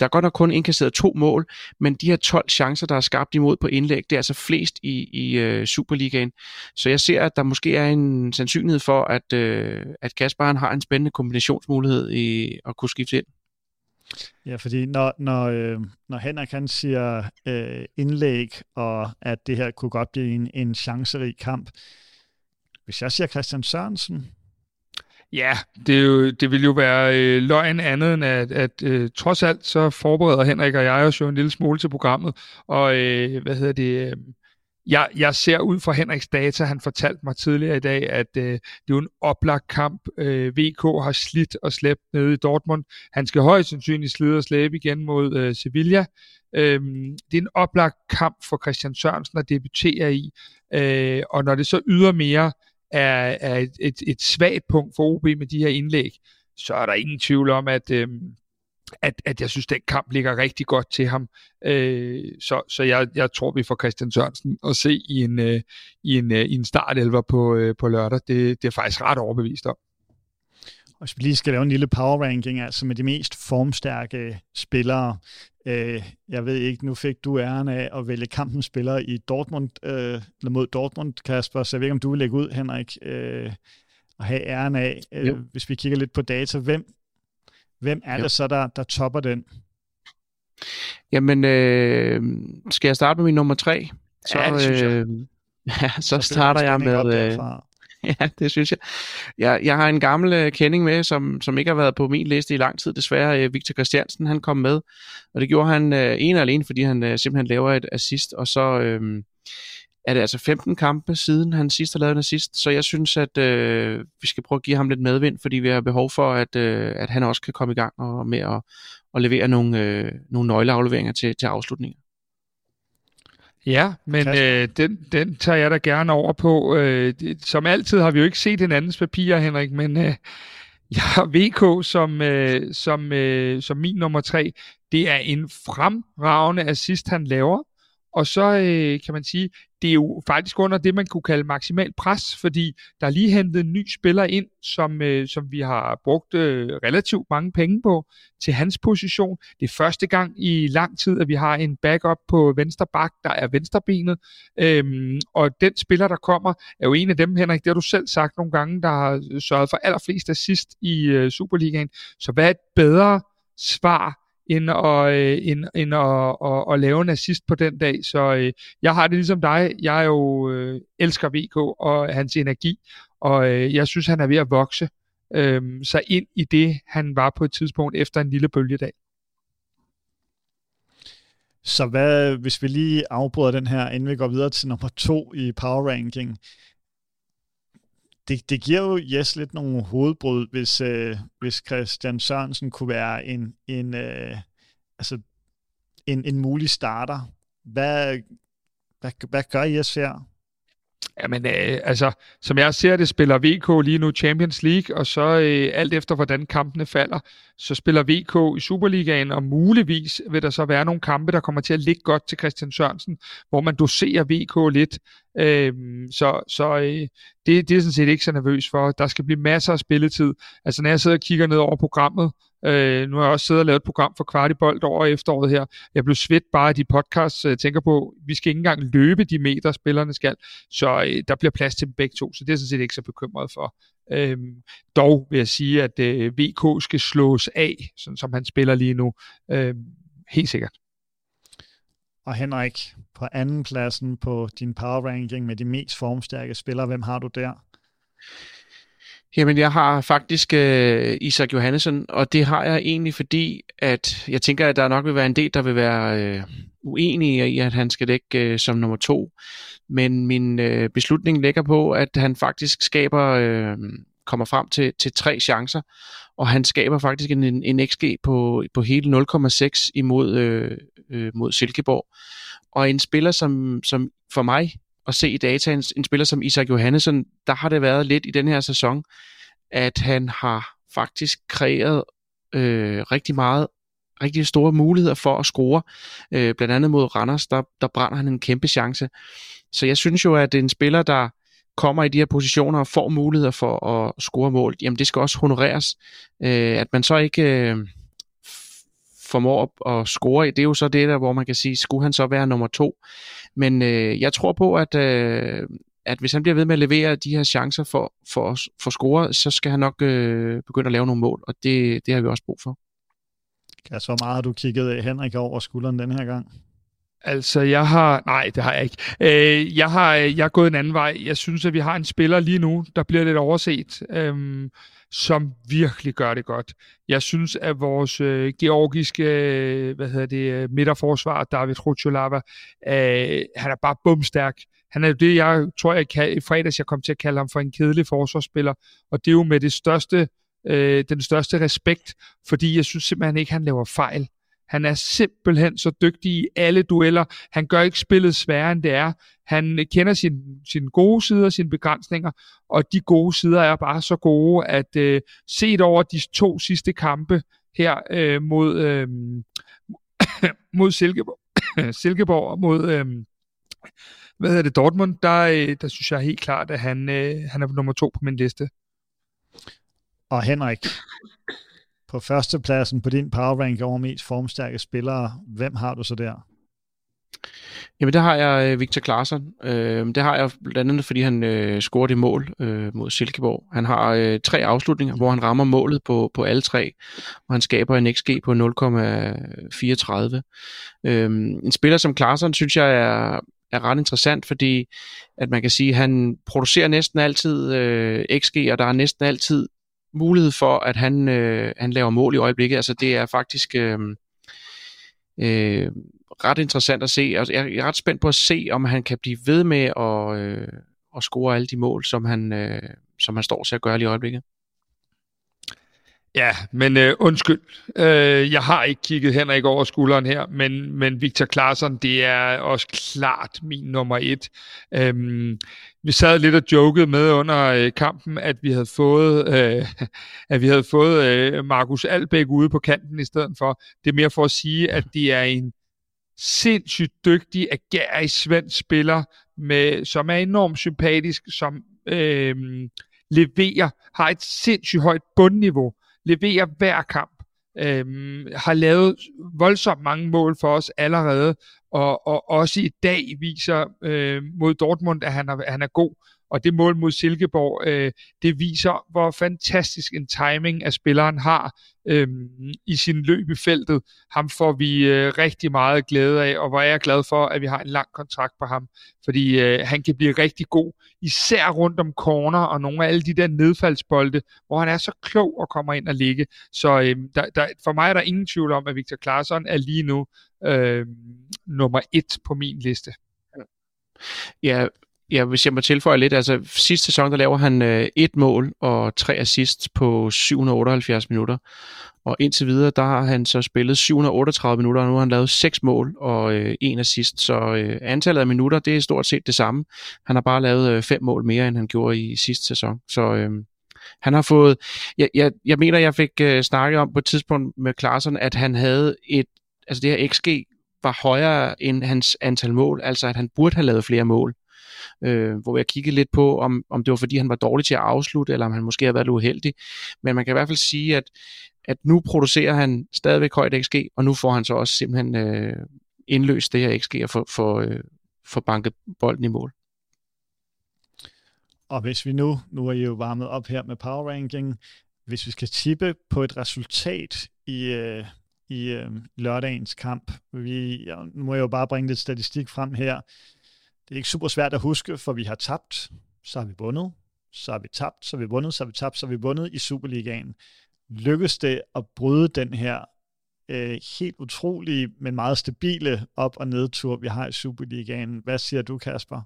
Der er godt nok kun indkasseret to mål, men de her 12 chancer, der er skabt imod på indlæg, det er altså flest i, i øh, Superligaen. Så jeg ser, at der måske er en sandsynlighed for, at, øh, at Kasper han har en spændende kombinationsmulighed i at kunne skifte ind. Ja, fordi når, når, øh, når Henrik han siger øh, indlæg, og at det her kunne godt blive en, en chancerig kamp, hvis jeg siger Christian Sørensen, Ja, det, er jo, det vil jo være øh, løgn andet end, at, at øh, trods alt så forbereder Henrik og jeg os jo en lille smule til programmet, og øh, hvad hedder det... Øh, jeg, jeg ser ud fra Henriks data, han fortalte mig tidligere i dag, at øh, det er jo en oplagt kamp. Øh, VK har slidt og slæbt nede i Dortmund. Han skal højst sandsynligt slide og slæbe igen mod øh, Sevilla. Øh, det er en oplagt kamp for Christian Sørensen at debutere i. Øh, og når det så yder mere, er, er et, et, et svagt punkt for OB med de her indlæg, så er der ingen tvivl om, at, øh, at, at jeg synes, den kamp ligger rigtig godt til ham. Øh, så så jeg, jeg tror, vi får Christian Sørensen at se i en, øh, i en, øh, i en startelver på, øh, på lørdag. Det, det er faktisk ret overbevist om. Og hvis vi lige skal lave en lille power ranking, altså med de mest formstærke spillere. Øh, jeg ved ikke, nu fik du æren af at vælge kampens spillere i Dortmund, øh, eller mod Dortmund, Kasper, så jeg ved ikke, om du vil lægge ud, Henrik, øh, og have æren af, øh, hvis vi kigger lidt på data. Hvem, hvem er jo. det så, der, der topper den? Jamen, øh, skal jeg starte med min nummer tre? Så, ja, det synes jeg. Øh, [LAUGHS] ja, så, så starter jeg med... Øh, [LAUGHS] ja, det synes jeg. jeg. Jeg har en gammel øh, kending med, som, som ikke har været på min liste i lang tid, desværre. Øh, Victor Christiansen, han kom med, og det gjorde han øh, en og alene, fordi han øh, simpelthen laver et assist, og så øh, er det altså 15 kampe siden han sidst har lavet en assist, så jeg synes, at øh, vi skal prøve at give ham lidt medvind, fordi vi har behov for, at, øh, at han også kan komme i gang og med at, at levere nogle, øh, nogle nøgleafleveringer til, til afslutninger. Ja, men øh, den, den tager jeg da gerne over på. Øh, som altid har vi jo ikke set hinandens papirer, Henrik, men øh, [LAUGHS] jeg har VK som, øh, som, øh, som min nummer tre. Det er en fremragende assist, han laver. Og så øh, kan man sige, det er jo faktisk under det, man kunne kalde maksimal pres, fordi der er lige hentet en ny spiller ind, som, øh, som vi har brugt øh, relativt mange penge på til hans position. Det er første gang i lang tid, at vi har en backup på venstre bak, der er venstrebenet. Øhm, og den spiller, der kommer, er jo en af dem, Henrik, det har du selv sagt nogle gange, der har sørget for allerflest assist i øh, Superligaen. Så hvad er et bedre svar end at, øh, end, end at, at, at lave en assist på den dag. Så øh, jeg har det ligesom dig. Jeg er jo øh, elsker VK og hans energi, og øh, jeg synes, han er ved at vokse øh, så ind i det, han var på et tidspunkt efter en lille bølgedag. Så hvad, hvis vi lige afbryder den her, inden vi går videre til nummer to i power ranking, det, det giver jo Jes lidt nogle hovedbrud, hvis, øh, hvis Christian Sørensen kunne være en, en, øh, altså en, en mulig starter. Hvad, hvad, hvad gør Jes her? Jamen, øh, altså, som jeg ser det, spiller VK lige nu Champions League, og så øh, alt efter, hvordan kampene falder, så spiller VK i Superligaen, og muligvis vil der så være nogle kampe, der kommer til at ligge godt til Christian Sørensen, hvor man doserer VK lidt. Øh, så så øh, det, det er sådan set ikke så nervøs for. Der skal blive masser af spilletid. Altså, når jeg sidder og kigger ned over programmet, Øh, nu har jeg også siddet og lavet et program for Kvartibolt over efteråret her. Jeg blev svedt bare af de podcasts, jeg tænker på, vi skal ikke engang løbe de meter, spillerne skal, så øh, der bliver plads til dem begge to, så det er sådan set ikke så bekymret for. Øhm, dog vil jeg sige, at øh, VK skal slås af, sådan som han spiller lige nu. Øhm, helt sikkert. Og Henrik, på anden pladsen på din power ranking med de mest formstærke spillere, hvem har du der? Jamen, jeg har faktisk øh, Isak Johannesson, og det har jeg egentlig, fordi at jeg tænker, at der nok vil være en del, der vil være øh, uenige i, at han skal ligge øh, som nummer to. Men min øh, beslutning ligger på, at han faktisk skaber, øh, kommer frem til, til tre chancer, og han skaber faktisk en, en XG på, på hele 0,6 imod øh, øh, mod Silkeborg. Og en spiller, som, som for mig at se i data en, en spiller som Isak Johannesson, der har det været lidt i den her sæson, at han har faktisk kreeret øh, rigtig meget rigtig store muligheder for at score. Øh, blandt andet mod Randers, der, der brænder han en kæmpe chance. Så jeg synes jo, at en spiller, der kommer i de her positioner og får muligheder for at score mål, jamen det skal også honoreres. Øh, at man så ikke øh, formår at score i, det er jo så det der, hvor man kan sige, skulle han så være nummer to? Men øh, jeg tror på, at, øh, at hvis han bliver ved med at levere de her chancer for, for, for score, så skal han nok øh, begynde at lave nogle mål, og det, det har vi også brug for. Ja, så meget har du kigget Henrik over skulderen den her gang? Altså, jeg har... Nej, det har jeg ikke. Øh, jeg, har, jeg har gået en anden vej. Jeg synes, at vi har en spiller lige nu, der bliver lidt overset. Øh, som virkelig gør det godt. Jeg synes, at vores øh, georgiske øh, hvad hedder det, øh, midterforsvar, David Rucholava, øh, han er bare bumstærk. Han er jo det, jeg tror, jeg kan, i fredags jeg kom til at kalde ham for en kedelig forsvarsspiller, og det er jo med det største, øh, den største respekt, fordi jeg synes simpelthen ikke, han laver fejl. Han er simpelthen så dygtig i alle dueller. Han gør ikke spillet sværere, end det er. Han kender sine sin gode sider og sine begrænsninger, og de gode sider er bare så gode, at øh, set over de to sidste kampe her øh, mod, øh, [COUGHS] mod Silkeborg, [COUGHS] Silkeborg og mod øh, hvad hedder det, Dortmund, der, øh, der synes jeg helt klart, at han, øh, han er nummer to på min liste. Og Henrik, på førstepladsen på din power rank over mest formstærke spillere, hvem har du så der? Jamen, der har jeg øh, Victor Claesson. Øh, det har jeg blandt andet, fordi han øh, scorede i mål øh, mod Silkeborg. Han har øh, tre afslutninger, hvor han rammer målet på, på alle tre, og han skaber en XG på 0,34. Øh, en spiller som Claesson, synes jeg er, er ret interessant, fordi at man kan sige, at han producerer næsten altid øh, XG, og der er næsten altid mulighed for, at han, øh, han laver mål i øjeblikket. Altså det er faktisk øh, øh, ret interessant at se. Altså, jeg er ret spændt på at se, om han kan blive ved med at, øh, at score alle de mål, som han, øh, som han står til at gøre lige i øjeblikket. Ja, men øh, undskyld. Øh, jeg har ikke kigget Henrik over skulderen her, men, men Victor Claesson, det er også klart min nummer et. Øhm, vi sad lidt og jokede med under øh, kampen, at vi havde fået, øh, [LAUGHS] at vi havde fået øh, Markus Albæk ude på kanten i stedet for. Det er mere for at sige, at det er en sindssygt dygtig, agerig svensk spiller, med, som er enormt sympatisk, som øh, leverer, har et sindssygt højt bundniveau, leverer hver kamp, øh, har lavet voldsomt mange mål for os allerede, og, og også i dag viser øh, mod Dortmund, at han er, han er god. Og det mål mod Silkeborg, øh, det viser, hvor fantastisk en timing, at spilleren har øh, i sin løb i feltet. Ham får vi øh, rigtig meget glæde af, og hvor er jeg glad for, at vi har en lang kontrakt på ham. Fordi øh, han kan blive rigtig god, især rundt om corner og nogle af alle de der nedfaldsbolde, hvor han er så klog og kommer ind og ligge. Så øh, der, der, for mig er der ingen tvivl om, at Victor Claesson er lige nu øh, nummer et på min liste. Ja, ja, hvis jeg må tilføje lidt, altså sidste sæson, der laver han øh, et mål og tre assists på 778 minutter. Og indtil videre, der har han så spillet 738 minutter, og nu har han lavet seks mål og øh, en assist. Så øh, antallet af minutter, det er stort set det samme. Han har bare lavet øh, fem mål mere, end han gjorde i sidste sæson. Så øh, han har fået... Jeg, jeg, jeg mener, jeg fik øh, snakket om på et tidspunkt med Klaassen, at han havde et... Altså det her XG var højere end hans antal mål, altså at han burde have lavet flere mål øh, hvor jeg kiggede lidt på, om, om det var fordi han var dårlig til at afslutte, eller om han måske har været uheldig. Men man kan i hvert fald sige, at, at nu producerer han stadigvæk højt XG, og nu får han så også simpelthen øh, indløst det her XG og for, for, øh, for banket bolden i mål. Og hvis vi nu, nu er I jo varmet op her med power ranking, hvis vi skal tippe på et resultat i, øh, i øh, lørdagens kamp, vi, ja, nu må jeg jo bare bringe lidt statistik frem her. Det er ikke super svært at huske, for vi har tabt, så har vi vundet, så har vi tabt, så har vi vundet, så har vi tabt, så har vi vundet i Superligaen. Lykkes det at bryde den her øh, helt utrolige, men meget stabile op- og nedtur, vi har i Superligaen? Hvad siger du, Kasper?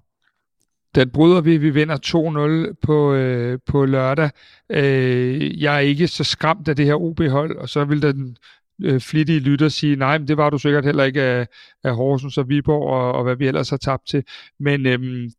Den bryder vi. Vi vinder 2-0 på, øh, på lørdag. Øh, jeg er ikke så skræmt af det her OB-hold, og så vil den øh, flittige lytter sige, nej, men det var du sikkert heller ikke af, af Horsens og Viborg og, og hvad vi ellers har tabt til. Men øhm,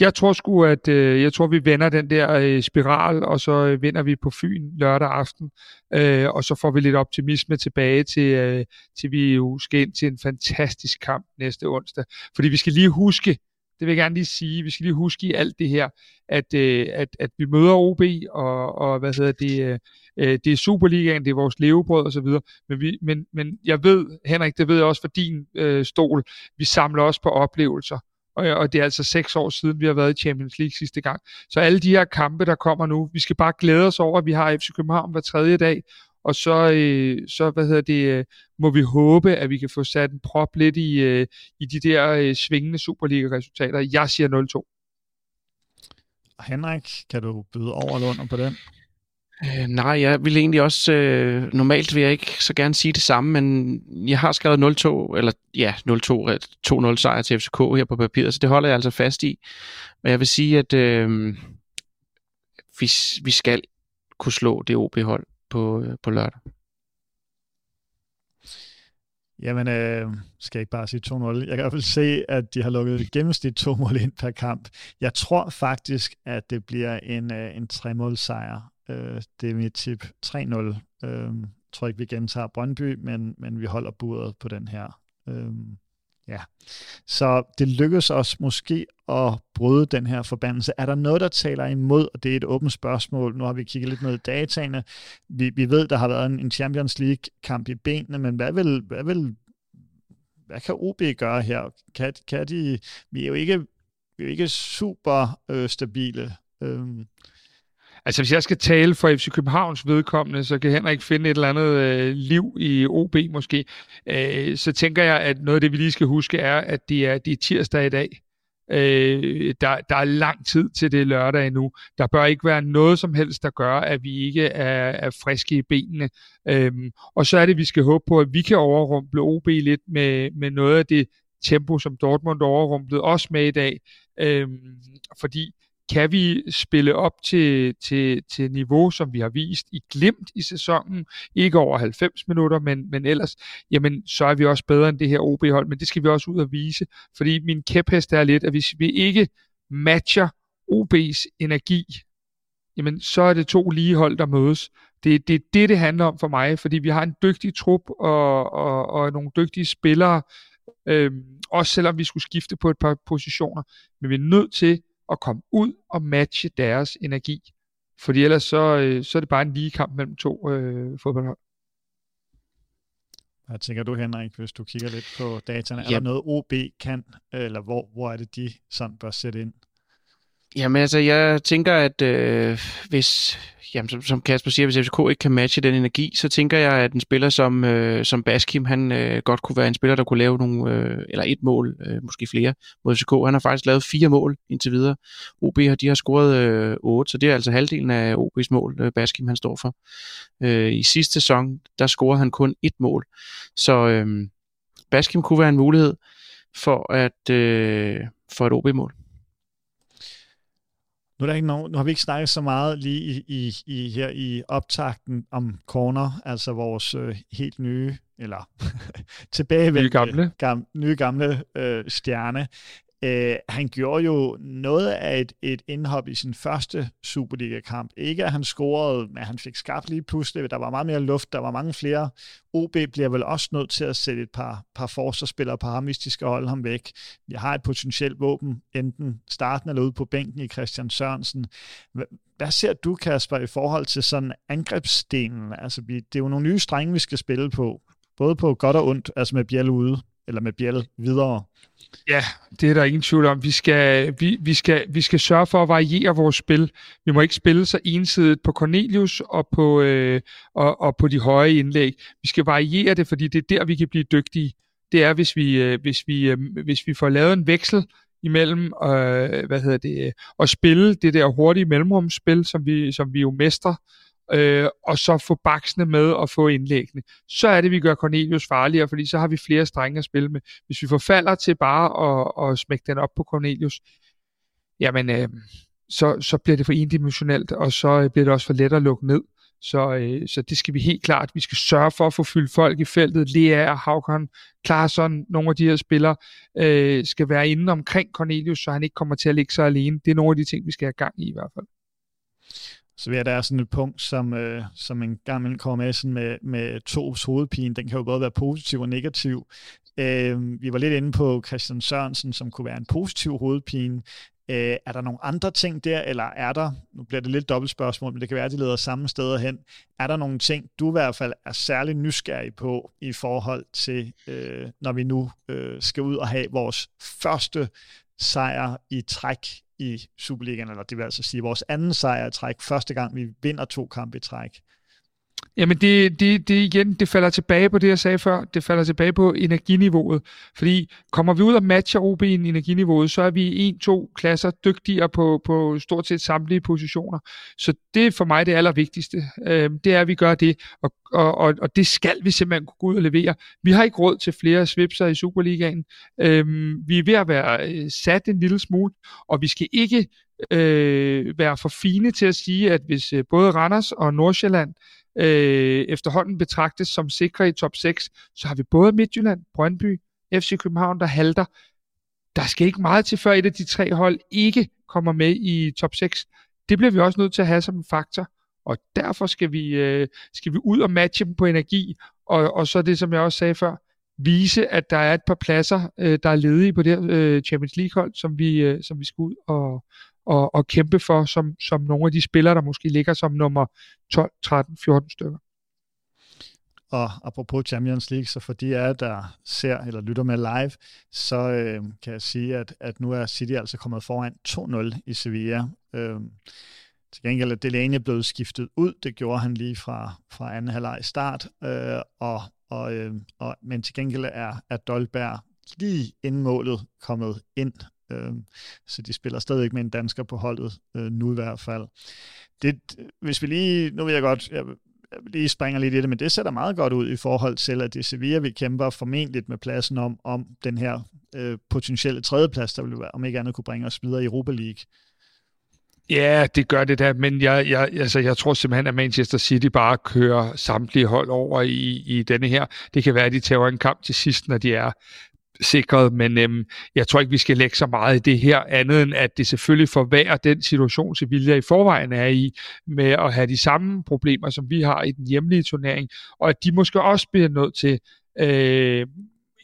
jeg tror sgu, at øh, jeg tror, vi vender den der øh, spiral, og så øh, vinder vi på Fyn lørdag aften, øh, og så får vi lidt optimisme tilbage til, øh, til vi jo skal ind til en fantastisk kamp næste onsdag. Fordi vi skal lige huske, det vil jeg gerne lige sige, vi skal lige huske i alt det her, at, øh, at, at vi møder OB, og, og hvad hedder det, øh, øh, det er Superligaen, det er vores levebrød osv., men, vi, men, men jeg ved, Henrik, det ved jeg også for din øh, stol, vi samler også på oplevelser, og, og det er altså seks år siden, vi har været i Champions League sidste gang. Så alle de her kampe, der kommer nu, vi skal bare glæde os over, at vi har FC København hver tredje dag, og så, øh, så hvad hedder det, øh, må vi håbe, at vi kan få sat en prop lidt i, øh, i de der øh, svingende Superliga-resultater. Jeg siger 0-2. Henrik, kan du byde over eller under på den? Øh, nej, jeg vil egentlig også, øh, normalt vil jeg ikke så gerne sige det samme, men jeg har skrevet 0-2, eller ja, 0-2, 2-0 sejr til FCK her på papiret, så det holder jeg altså fast i. Og jeg vil sige, at øh, vi, vi skal kunne slå det OB-hold på, øh, på lørdag. Jamen, øh, skal jeg ikke bare sige 2-0? Jeg kan i hvert fald se, at de har lukket gennemsnit to mål ind per kamp. Jeg tror faktisk, at det bliver en, øh, en 3-mål sejr. Øh, det er mit tip. 3-0. Øh, jeg tror ikke, vi gentager Brøndby, men, men vi holder buret på den her. Øh, ja. Så det lykkes os måske at bryde den her forbandelse. Er der noget, der taler imod, og det er et åbent spørgsmål, nu har vi kigget lidt ned i dataene, vi, vi ved, der har været en, en Champions League-kamp i benene, men hvad vil, hvad vil hvad kan OB gøre her? Kan, kan de, vi er jo ikke, vi er jo ikke super øh, stabile. Øhm. Altså hvis jeg skal tale for FC Københavns vedkommende, så kan Henrik finde et eller andet øh, liv i OB måske. Øh, så tænker jeg, at noget af det, vi lige skal huske, er, at det er, det er tirsdag i dag. Øh, der, der er lang tid til det lørdag endnu. Der bør ikke være noget som helst, der gør, at vi ikke er, er friske i benene. Øhm, og så er det, vi skal håbe på, at vi kan overrumple OB lidt med, med noget af det tempo, som Dortmund overrumplede os med i dag. Øhm, fordi kan vi spille op til, til, til niveau, som vi har vist i glimt i sæsonen, ikke over 90 minutter, men, men ellers, jamen, så er vi også bedre end det her OB-hold, men det skal vi også ud og vise, fordi min kæphest er lidt, at hvis vi ikke matcher OB's energi, jamen, så er det to lige hold, der mødes. Det, det er det, det handler om for mig, fordi vi har en dygtig trup og, og, og nogle dygtige spillere, øh, også selvom vi skulle skifte på et par positioner, men vi er nødt til at komme ud og matche deres energi. Fordi ellers så, øh, så er det bare en lige kamp mellem to øh, fodboldhold. Hvad tænker du, Henrik, hvis du kigger lidt på dataene? Er der noget OB kan, eller hvor, hvor er det, de sådan bør sætte ind? Jamen altså, jeg tænker, at øh, hvis, jamen, som, som Kasper siger, hvis FCK ikke kan matche den energi, så tænker jeg, at en spiller som, øh, som Baskim, han øh, godt kunne være en spiller, der kunne lave nogle, øh, eller et mål, øh, måske flere, mod FCK. Han har faktisk lavet fire mål indtil videre. OB har, de har scoret øh, otte, så det er altså halvdelen af OB's mål, øh, Baskim han står for. Øh, I sidste sæson, der scorede han kun et mål. Så øh, Baskim kunne være en mulighed for, at, øh, for et OB-mål. Nu, er der ikke nogen, nu har vi ikke snakket så meget lige i, i, i her i optakten om Corner, altså vores øh, helt nye, eller [LAUGHS] tilbagevendte, nye gamle, gam, nye gamle øh, stjerne. Øh, han gjorde jo noget af et, et indhop i sin første Superliga-kamp. Ikke at han scorede, men han fik skabt lige pludselig. Der var meget mere luft, der var mange flere. OB bliver vel også nødt til at sætte et par, par forsvarsspillere på ham, hvis de skal holde ham væk. Vi har et potentielt våben, enten starten eller ude på bænken i Christian Sørensen. Hvad ser du, Kasper, i forhold til sådan angrebsdelen? Altså, det er jo nogle nye strenge, vi skal spille på. Både på godt og ondt, altså med Bjæl ude, eller med Biel videre. Ja, det er der ingen tvivl om. Vi skal, vi, vi, skal, vi skal sørge for at variere vores spil. Vi må ikke spille så ensidigt på Cornelius og på, øh, og, og på de høje indlæg. Vi skal variere det, fordi det er der, vi kan blive dygtige. Det er, hvis vi, øh, hvis vi, øh, hvis vi får lavet en veksel imellem øh, hvad hedder det, øh, at spille det der hurtige mellemrumsspil, som vi, som vi jo mestrer, øh, og så få baksene med og få indlæggene. Så er det, vi gør Cornelius farligere, fordi så har vi flere strenge at spille med. Hvis vi forfalder til bare at, at smække den op på Cornelius, jamen, øh, så, så bliver det for endimensionelt, og så øh, bliver det også for let at lukke ned. Så, øh, så det skal vi helt klart. Vi skal sørge for at få fyldt folk i feltet. Lea, Havkon, Klarsson, nogle af de her spillere, øh, skal være inde omkring Cornelius, så han ikke kommer til at ligge sig alene. Det er nogle af de ting, vi skal have gang i i hvert fald så vil der er sådan et punkt, som, øh, som en gang imellem kommer med, sådan med, med tos hovedpine. Den kan jo både være positiv og negativ. Øh, vi var lidt inde på Christian Sørensen, som kunne være en positiv hovedpine. Øh, er der nogle andre ting der, eller er der, nu bliver det lidt dobbelt spørgsmål, men det kan være, at de leder samme steder hen, er der nogle ting, du i hvert fald er særlig nysgerrig på i forhold til, øh, når vi nu øh, skal ud og have vores første sejr i træk i Superligaen, eller det vil altså sige vores anden sejr i træk, første gang vi vinder to kampe i træk. Jamen det, det, det igen, det falder tilbage på det, jeg sagde før. Det falder tilbage på energiniveauet. Fordi kommer vi ud og matcher OB i energiniveauet, så er vi en-to klasser dygtigere på, på stort set samtlige positioner. Så det er for mig det allervigtigste. Øh, det er, at vi gør det. Og, og, og, og det skal vi simpelthen kunne gå ud og levere. Vi har ikke råd til flere svipser i Superligaen. Øh, vi er ved at være øh, sat en lille smule, og vi skal ikke øh, være for fine til at sige, at hvis øh, både Randers og Nordsjælland øh, efterhånden betragtes som sikre i top 6, så har vi både Midtjylland, Brøndby, FC København, der halter. Der skal ikke meget til, før et af de tre hold ikke kommer med i top 6. Det bliver vi også nødt til at have som en faktor, og derfor skal vi, øh, skal vi ud og matche dem på energi, og, og så det, som jeg også sagde før, vise, at der er et par pladser, øh, der er ledige på det her øh, Champions League-hold, som vi, øh, som vi skal ud og, og, og kæmpe for, som, som nogle af de spillere, der måske ligger som nummer 12, 13, 14 stykker. Og apropos Champions League, så for de af der ser eller lytter med live, så øh, kan jeg sige, at, at nu er City altså kommet foran 2-0 i Sevilla. Øh, til gengæld er Delaney blevet skiftet ud. Det gjorde han lige fra, fra anden halvleg start. Øh, og, og, øh, og, men til gengæld er, er Dolberg lige inden målet kommet ind. Øh, så de spiller stadig med en dansker på holdet, øh, nu i hvert fald. Det, hvis vi lige, nu vil jeg godt, jeg, jeg lige springer lidt i det, men det ser meget godt ud i forhold til, at det Sevilla, vi kæmper formentlig med pladsen om, om den her øh, potentielle tredjeplads, der vil være, om ikke andet kunne bringe os videre i Europa League. Ja, det gør det da, men jeg, jeg, altså, jeg tror simpelthen, at Manchester City bare kører samtlige hold over i, i denne her. Det kan være, at de tager en kamp til sidst, når de er sikret, men øhm, jeg tror ikke, vi skal lægge så meget i det her, andet end at det selvfølgelig forværrer den situation, Sevilla i forvejen er i, med at have de samme problemer, som vi har i den hjemlige turnering, og at de måske også bliver nødt til øh,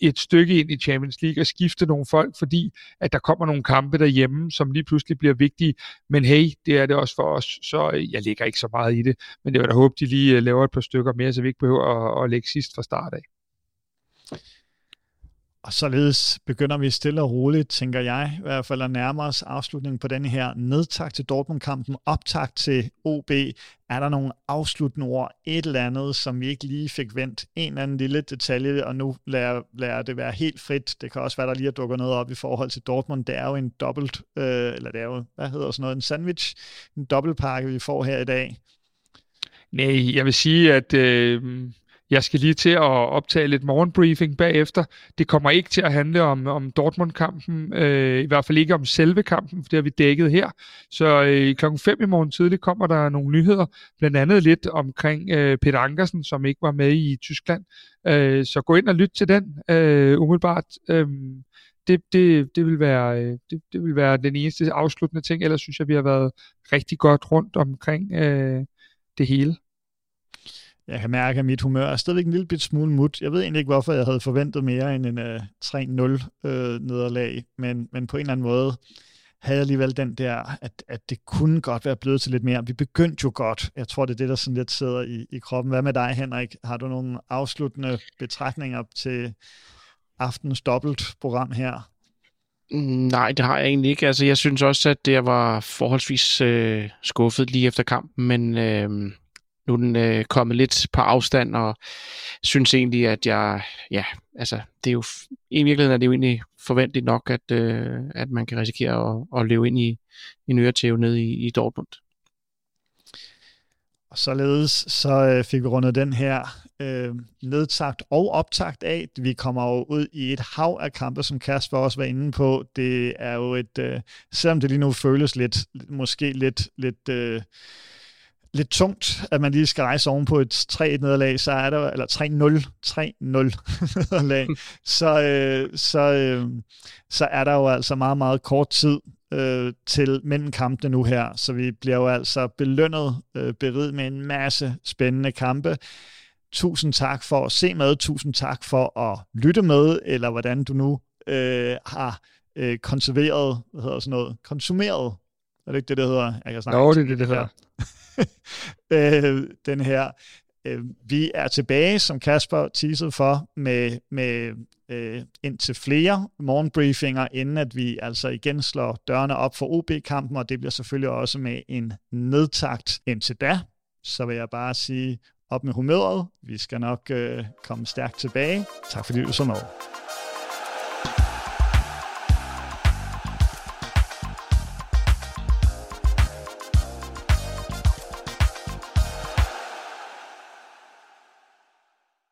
et stykke ind i Champions League og skifte nogle folk, fordi at der kommer nogle kampe derhjemme, som lige pludselig bliver vigtige. Men hey, det er det også for os, så øh, jeg lægger ikke så meget i det. Men det vil da håbe, de lige øh, laver et par stykker mere, så vi ikke behøver at, at lægge sidst fra start af. Og således begynder vi stille og roligt, tænker jeg, i hvert fald at nærme os afslutningen på denne her nedtag til Dortmund-kampen, optag til OB. Er der nogle afsluttende ord, et eller andet, som vi ikke lige fik vendt? En eller anden lille detalje, og nu lader, lader det være helt frit. Det kan også være, der lige dukker noget op i forhold til Dortmund. Det er jo en dobbelt, øh, eller det er jo, hvad hedder sådan noget, en sandwich, en dobbeltpakke, vi får her i dag. Nej, jeg vil sige, at øh, jeg skal lige til at optage lidt morgenbriefing bagefter. Det kommer ikke til at handle om, om Dortmund-kampen, øh, i hvert fald ikke om selve kampen, for det har vi dækket her. Så øh, klokken 5 i morgen tidlig kommer der nogle nyheder, blandt andet lidt omkring øh, Peter Ankersen, som ikke var med i Tyskland. Øh, så gå ind og lyt til den øh, umiddelbart. Øh, det, det, det, vil være, øh, det, det vil være den eneste afsluttende ting. Ellers synes jeg, vi har været rigtig godt rundt omkring øh, det hele. Jeg kan mærke, at mit humør er stadigvæk en lille bit smule mut. Jeg ved egentlig ikke, hvorfor jeg havde forventet mere end en øh, uh, 3-0 øh, nederlag, men, men på en eller anden måde havde jeg alligevel den der, at, at det kunne godt være blevet til lidt mere. Vi begyndte jo godt. Jeg tror, det er det, der sådan lidt sidder i, i kroppen. Hvad med dig, Henrik? Har du nogle afsluttende betragtninger til aftens dobbeltprogram her? Mm, nej, det har jeg egentlig ikke. Altså, jeg synes også, at det var forholdsvis øh, skuffet lige efter kampen, men øh, nu er den øh, kommet lidt på afstand, og synes egentlig, at jeg, ja, altså, det er jo, i virkeligheden er det jo egentlig forventeligt nok, at, øh, at man kan risikere at, at leve ind i, en øretæve nede i, i Dortmund. Og således så øh, fik vi rundet den her øh, nedtagt og optagt af. Vi kommer jo ud i et hav af kampe, som Kasper også var inde på. Det er jo et, øh, selvom det lige nu føles lidt, måske lidt, lidt øh, lidt tungt, at man lige skal rejse oven på et 3-1-nederlag, så er der, eller 3-0, 3-0 [LAUGHS] nederlag, så, øh, så, øh, så er der jo altså meget, meget kort tid øh, til mellem kampene nu her, så vi bliver jo altså belønnet, øh, beriget med en masse spændende kampe. Tusind tak for at se med, tusind tak for at lytte med, eller hvordan du nu øh, har øh, konserveret, hvad hedder sådan noget, konsumeret, er det ikke det, det hedder? Jeg kan snakke. Jo, det er det, det hedder. [LAUGHS] øh, den her. Øh, vi er tilbage, som Kasper teasede for, med, med øh, indtil flere morgenbriefinger, inden at vi altså igen slår dørene op for OB-kampen, og det bliver selvfølgelig også med en nedtakt indtil da. Så vil jeg bare sige op med humøret. Vi skal nok øh, komme stærkt tilbage. Tak fordi du så med.